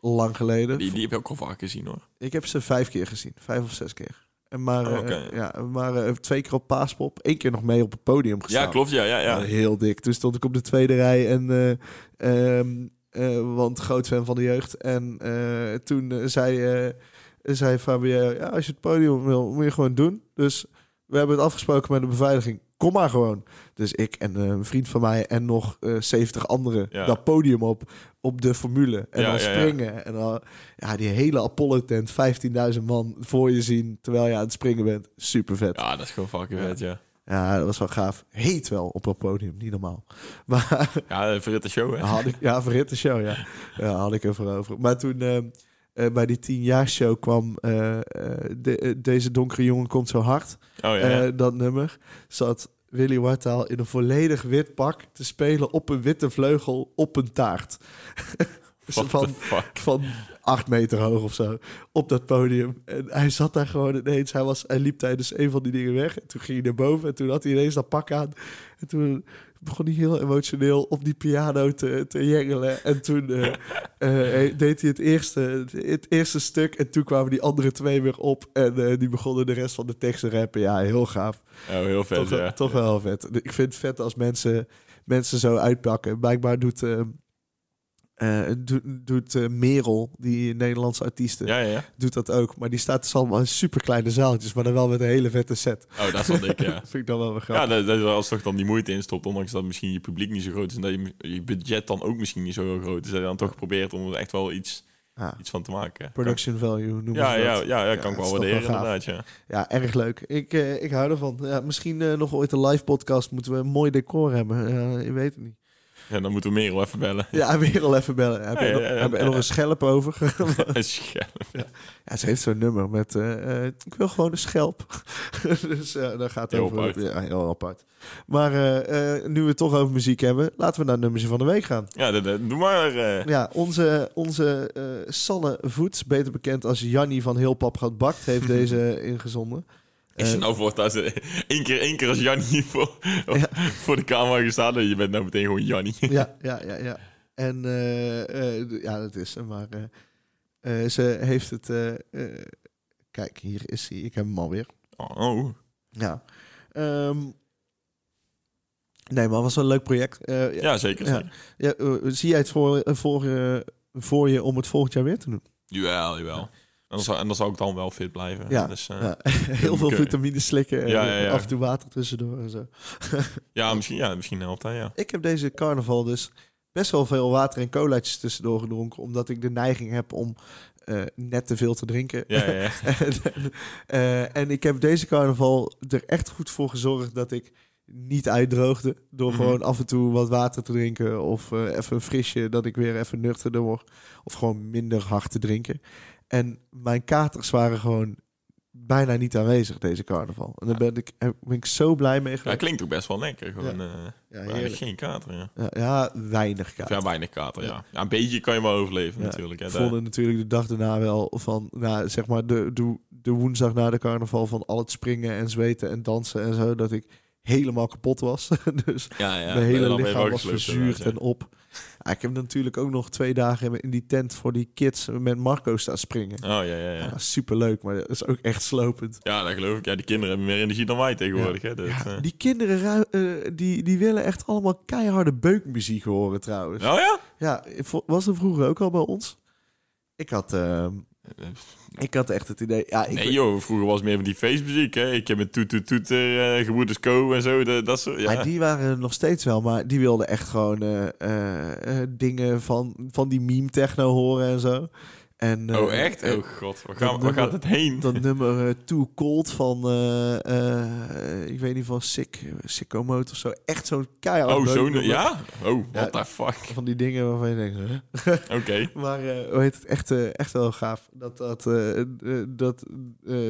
Speaker 2: lang geleden.
Speaker 1: Die, die heb ik ook al vaak gezien hoor.
Speaker 2: Ik heb ze vijf keer gezien, vijf of zes keer. En maar,
Speaker 1: Oh,
Speaker 2: eh, ja, maar eh, twee keer op Paaspop, één keer nog mee op het podium gestaan.
Speaker 1: Ja, klopt. Ja, ja, ja.
Speaker 2: Ja, heel dik. Toen stond ik op de tweede rij en eh, eh, want groot fan van de jeugd. En eh, toen eh, zei, eh, zei Fabien, ja, als je het podium wil, moet je gewoon doen. Dus we hebben het afgesproken met de beveiliging. Kom maar gewoon. Dus ik en eh, een vriend van mij en nog eh 70 anderen
Speaker 1: Ja.
Speaker 2: dat podium op, op de formule. En
Speaker 1: Ja,
Speaker 2: dan
Speaker 1: ja.
Speaker 2: springen. En dan ja, die hele Apollo-tent, 15.000 man voor je zien terwijl je aan het springen bent. Super vet.
Speaker 1: Ja, dat is gewoon fucking
Speaker 2: Ja.
Speaker 1: vet, ja.
Speaker 2: Ja, dat was wel gaaf. Heet wel op dat podium, niet normaal. (laughs) Maar
Speaker 1: Ja, verritte show, hè.
Speaker 2: had ik, ja, verhitte show, ja. Ja, had ik ervoor over. Maar toen eh, eh, bij die tien jaar show kwam eh, eh, de- Deze donkere jongen komt zo hard.
Speaker 1: Oh ja, ja.
Speaker 2: Dat nummer zat Willy Wartaal in een volledig wit pak te spelen op een witte vleugel op een taart. (laughs) Van, van acht meter hoog of zo op dat podium. En hij zat daar gewoon ineens. Hij, was, hij liep tijdens een van die dingen weg. En toen ging hij naar boven en toen had hij ineens dat pak aan. En toen begon hij heel emotioneel op die piano te, te jengelen. En toen eh, eh, deed hij het eerste, het eerste stuk. En toen kwamen die andere twee weer op. En eh, die begonnen de rest van de tekst te rappen. Ja, heel gaaf.
Speaker 1: Oh, heel vet,
Speaker 2: toch
Speaker 1: ja.
Speaker 2: toch wel vet. Ik vind het vet als mensen, mensen zo uitpakken. Blijkbaar doet, eh, doet, eh, Merel, die Nederlandse artiesten,
Speaker 1: Ja, ja, ja.
Speaker 2: doet dat ook. Maar die staat dus allemaal in super kleine zaaltjes, maar dan wel met een hele vette set.
Speaker 1: Oh, dat wel dik, ja. (laughs)
Speaker 2: vind ik dan wel
Speaker 1: Ja,
Speaker 2: grappig.
Speaker 1: dat, dat als toch dan die moeite in stopt, ondanks dat misschien je publiek niet zo groot is en dat je, je budget dan ook misschien niet zo heel groot is, dat je dan toch probeert om er echt wel iets,
Speaker 2: Ja,
Speaker 1: iets van te maken.
Speaker 2: production value noemen
Speaker 1: Ja, ja,
Speaker 2: dat.
Speaker 1: ja, ja,
Speaker 2: Ja,
Speaker 1: kan ik wel
Speaker 2: wel
Speaker 1: waarderen, inderdaad, ja.
Speaker 2: Ja, erg leuk. Ik, eh, ik hou ervan. Ja, misschien nog ooit een live podcast moeten we een mooi decor hebben. Ja, je weet het niet.
Speaker 1: Ja, dan moeten we meer wel even bellen.
Speaker 2: Ja, weer al even bellen. Heb je,
Speaker 1: Ja,
Speaker 2: nog,
Speaker 1: ja,
Speaker 2: een schelp over? (laughs)
Speaker 1: Een scherp.
Speaker 2: ja, ze heeft zo'n nummer met... eh, eh, ik wil gewoon een schelp. (laughs) dus eh daar gaat het
Speaker 1: Heel
Speaker 2: over.
Speaker 1: apart.
Speaker 2: Ja, heel apart. Maar nu we het toch over muziek hebben... laten we naar het nummertje van de week gaan.
Speaker 1: Ja, dat, doe maar.
Speaker 2: Ja, onze, onze Sanne Voets, beter bekend als Jannie van Heel Pap Gaat Bakt... heeft (laughs) deze ingezonden.
Speaker 1: Is je
Speaker 2: Eh,
Speaker 1: nou voor dat ze één keer, één keer als Jannie (laughs) voor,
Speaker 2: Ja.
Speaker 1: voor de camera gestaan en je bent nou meteen gewoon Jannie.
Speaker 2: ja, ja, ja, ja. En eh, eh, ja, dat is hem. Maar eh, eh, ze heeft het... eh, eh, kijk, hier is hij. Ik heb hem alweer.
Speaker 1: Oh,
Speaker 2: Ja. Ehm, nee, maar het was wel een leuk project. Eh, ja,
Speaker 1: zeker.
Speaker 2: Ja.
Speaker 1: zeker.
Speaker 2: ja, eh, zie jij het voor, eh, voor, eh, voor je om het volgend jaar weer te doen?
Speaker 1: Jawel, jawel. En dan, zou, en dan zou ik dan wel fit blijven.
Speaker 2: Ja,
Speaker 1: Dus, eh,
Speaker 2: ja. (laughs) Heel veel
Speaker 1: Oké.
Speaker 2: vitamines slikken. en
Speaker 1: Ja.
Speaker 2: Af en toe water tussendoor en zo. (laughs)
Speaker 1: ja, misschien, ja, misschien helpt dat, ja.
Speaker 2: Ik heb deze carnaval dus best wel veel water en colaatjes tussendoor gedronken. Omdat ik de neiging heb om eh, net te veel te drinken.
Speaker 1: Ja, (laughs)
Speaker 2: en, eh, en ik heb deze carnaval er echt goed voor gezorgd dat ik niet uitdroogde. Door
Speaker 1: Mhm.
Speaker 2: gewoon af en toe wat water te drinken. Of eh, even een frisje, dat ik weer even nuchterder word. Of gewoon minder hard te drinken. En mijn katers waren gewoon bijna niet aanwezig deze carnaval. En daar ben ik, ben ik zo blij mee
Speaker 1: Ja,
Speaker 2: geweest.
Speaker 1: klinkt ook best wel lekker. Gewoon, eh
Speaker 2: Ja, heerlijk.
Speaker 1: geen kater, ja.
Speaker 2: Ja, ja, weinig
Speaker 1: Of
Speaker 2: kater.
Speaker 1: ja, weinig kater, ja. ja. Een beetje kan je wel overleven
Speaker 2: Ja,
Speaker 1: natuurlijk. Hè.
Speaker 2: Voelde natuurlijk de dag daarna wel van, nou, zeg maar, de, de, de woensdag na de carnaval van al het springen en zweten en dansen en zo, dat ik helemaal kapot was. (laughs) dus
Speaker 1: ja, ja.
Speaker 2: mijn hele lichaam was verzuurd en op. Ja, ik heb natuurlijk ook nog twee dagen in die tent voor die kids met Marco staan springen.
Speaker 1: Oh, ja, ja,
Speaker 2: Ja.
Speaker 1: ja.
Speaker 2: super leuk, maar dat is ook echt slopend.
Speaker 1: Ja, dat geloof ik. Ja, die kinderen hebben meer energie dan wij tegenwoordig, hè. Dat,
Speaker 2: Ja,
Speaker 1: eh.
Speaker 2: die kinderen eh, die, die willen echt allemaal keiharde beukmuziek horen trouwens.
Speaker 1: Oh ja?
Speaker 2: Ja, was er vroeger ook al bij ons? Ik had, ehm, ik had echt het idee. Ja, ik,
Speaker 1: Nee joh, vroeger was het meer van die feestmuziek, hè. Ik heb met toet toet toeter, eh gebroeders Co en zo, dat, dat soort, ja.
Speaker 2: Maar die waren er nog steeds wel, maar die wilden echt gewoon eh, eh, dingen van, van die meme techno horen en zo. En,
Speaker 1: oh echt?
Speaker 2: eh,
Speaker 1: Oh god, waar, gaan, waar gaat het heen?
Speaker 2: dat nummer eh, Too Cold van, eh, ik weet niet, van Sick, Sicko Mode of zo. Echt zo'n keihard
Speaker 1: Oh, zo'n... Ja? Oh,
Speaker 2: Ja.
Speaker 1: what the fuck?
Speaker 2: Van die dingen waarvan je denkt, huh? (laughs)
Speaker 1: Oké.
Speaker 2: Maar hoe heet het? Echt, echt wel gaaf. Dat, dat, dat,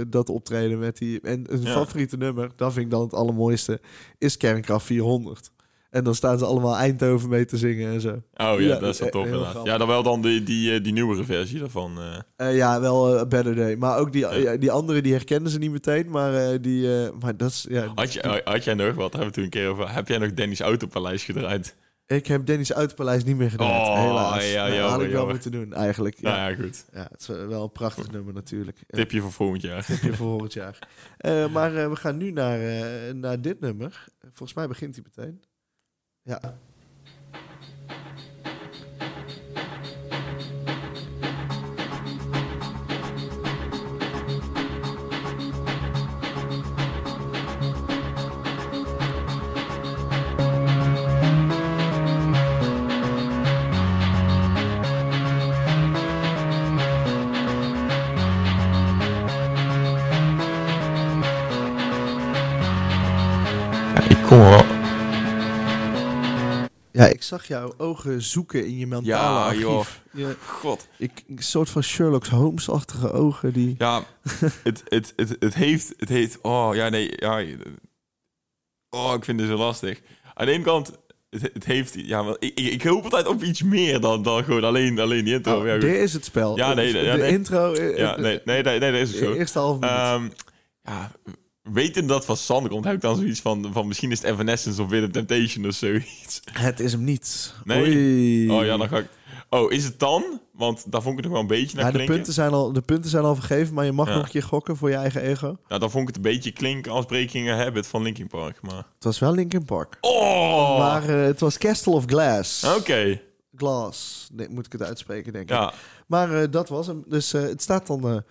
Speaker 2: dat optreden met die... En een
Speaker 1: Ja.
Speaker 2: favoriete nummer, dat vind ik dan het allermooiste, is Kernkraft 400. En dan staan ze allemaal Eindhoven mee te zingen en zo.
Speaker 1: Oh ja,
Speaker 2: Ja,
Speaker 1: dat is wel
Speaker 2: eh,
Speaker 1: tof inderdaad.
Speaker 2: grappig.
Speaker 1: Ja, dan wel dan die, die, eh, die nieuwere versie daarvan. eh.
Speaker 2: Ja, wel eh, Better Day. Maar ook die,
Speaker 1: Ja.
Speaker 2: die andere, die herkennen ze niet meteen. Maar, die, maar dat is... Ja,
Speaker 1: Had, je, had jij nog, wat hebben we toen een keer over, heb jij nog Danny's Autopaleis gedraaid?
Speaker 2: Ik heb Dennis Autopaleis niet meer gedaan,
Speaker 1: Oh,
Speaker 2: helaas.
Speaker 1: ja,
Speaker 2: Dat
Speaker 1: jammer,
Speaker 2: had ik wel moeten doen, eigenlijk. Ja,
Speaker 1: Nou ja, goed.
Speaker 2: ja het is wel een prachtig nummer natuurlijk.
Speaker 1: Tipje voor volgend jaar.
Speaker 2: tipje voor volgend jaar. (laughs) Maar we gaan nu naar, naar dit nummer. Volgens mij begint hij meteen. Ja. Ja, ik zag jouw ogen zoeken in je mentale
Speaker 1: Ja,
Speaker 2: archief.
Speaker 1: joh.
Speaker 2: Je,
Speaker 1: God.
Speaker 2: ik, een soort van Sherlock Holmes-achtige ogen die...
Speaker 1: Ja, het, het, het, het heeft, het heeft, oh ja, nee, ja. Oh, ik vind het zo lastig. Aan de ene kant, het, het heeft, ja, wel, ik, ik ik hoop altijd op iets meer dan, dan gewoon alleen, alleen die intro.
Speaker 2: Oh,
Speaker 1: ja, goed.
Speaker 2: dit is het spel.
Speaker 1: Ja, nee,
Speaker 2: de,
Speaker 1: ja,
Speaker 2: de
Speaker 1: nee.
Speaker 2: intro... eh,
Speaker 1: ja,
Speaker 2: de-
Speaker 1: nee, nee, nee, nee, dat is het
Speaker 2: de
Speaker 1: zo.
Speaker 2: eerste half minuut.
Speaker 1: Ehm, ja, wetend dat het van Sander komt, heb ik dan zoiets van, van misschien is het Evanescence of weer de Temptation of zoiets.
Speaker 2: het is hem niet.
Speaker 1: Nee.
Speaker 2: Oei.
Speaker 1: Oh ja, dan ga ik... Oh, is het dan? Want daar vond ik het nog wel een beetje naar
Speaker 2: Ja, de,
Speaker 1: klinken.
Speaker 2: punten zijn al, de punten zijn al vergeven, maar je mag
Speaker 1: Ja.
Speaker 2: nog een keer gokken voor je eigen ego.
Speaker 1: Nou, dan vond ik het een beetje klinken als Breaking a Habit van Linkin Park, maar...
Speaker 2: Het was wel Linkin Park.
Speaker 1: Oh!
Speaker 2: Maar eh, het was Castle of Glass.
Speaker 1: Oké,
Speaker 2: Glass. Nee, moet ik het uitspreken, denk ik.
Speaker 1: ja,
Speaker 2: Maar eh, dat was hem. Dus eh, het staat dan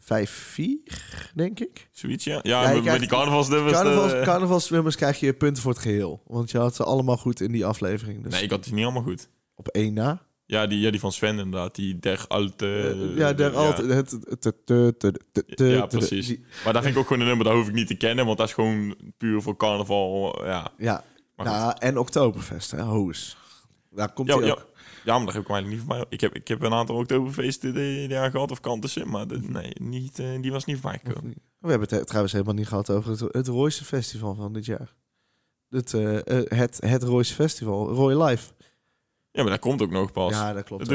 Speaker 2: 5-4, denk ik.
Speaker 1: zoiets, ja. Ja,
Speaker 2: Ja,
Speaker 1: met,
Speaker 2: krijgt-
Speaker 1: die carnavalsnummers...
Speaker 2: Carnavals,
Speaker 1: eh,
Speaker 2: carnavalsnummers krijg je punten voor het geheel. Want je had ze allemaal goed in die aflevering. Dus
Speaker 1: Nee, ik had die niet allemaal goed.
Speaker 2: op één na.
Speaker 1: Ja, die, ja, die van Sven inderdaad. Die der alte...
Speaker 2: Eh, ja, daar altijd. Het, het,
Speaker 1: Ja, precies.
Speaker 2: die-
Speaker 1: Maar dat vind ik ook gewoon een nummer, dat hoef ik niet te kennen. Want dat is gewoon puur voor carnaval, ja.
Speaker 2: Ja, nou, en Oktoberfest, hè, hoes. Daar komt
Speaker 1: Ja, ja.
Speaker 2: ook.
Speaker 1: Ja, maar dat heb ik eigenlijk niet voorbij. Ik heb, ik heb een aantal Oktoberfeesten dit jaar gehad, of kantussen, maar de- nee, niet, eh, die was niet voorbij gekomen.
Speaker 2: We hebben het trouwens helemaal niet gehad over het, het Royce Festival van dit jaar. Het, eh, eh, het, het Royce Festival, Roy Live.
Speaker 1: Ja, maar dat komt ook nog pas.
Speaker 2: Ja, dat klopt.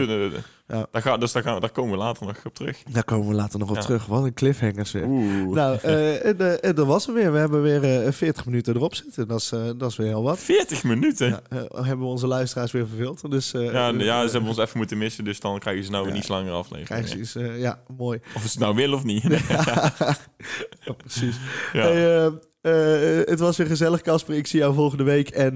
Speaker 2: Ja.
Speaker 1: daar, dus daar, gaan, daar komen we later nog op terug.
Speaker 2: Daar komen we later nog op
Speaker 1: Ja.
Speaker 2: terug. Wat een cliffhangers weer.
Speaker 1: Oeh.
Speaker 2: Nou, (laughs) eh, en, en dat was hem weer. We hebben weer eh 40 minuten erop zitten. Dat is, dat is weer heel wat.
Speaker 1: 40 minuten? Ja,
Speaker 2: Ja, hebben we onze luisteraars weer verveeld. Dus,
Speaker 1: ja,
Speaker 2: eh,
Speaker 1: ze hebben ons even moeten missen, dus dan krijgen ze nou weer
Speaker 2: Ja.
Speaker 1: niet langer aflevering.
Speaker 2: Krijgen ze ja, mooi.
Speaker 1: Of ze het nou willen of niet. (laughs)
Speaker 2: Ja, precies.
Speaker 1: Ja.
Speaker 2: Hey, het was weer gezellig, Casper. Ik zie jou volgende week. En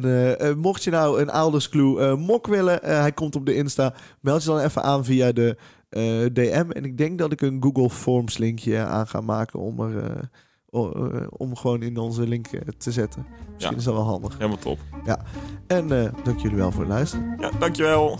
Speaker 2: mocht je nou een Alders Clue mok willen, hij komt op de Insta. Meld je dan even aan via de eh, DM. En ik denk dat ik een Google Forms linkje aan ga maken om er... eh, eh, om gewoon in onze link te zetten. Misschien
Speaker 1: Ja.
Speaker 2: is dat wel handig.
Speaker 1: Helemaal top.
Speaker 2: En eh, dank jullie wel voor het luisteren.
Speaker 1: Ja, dankjewel.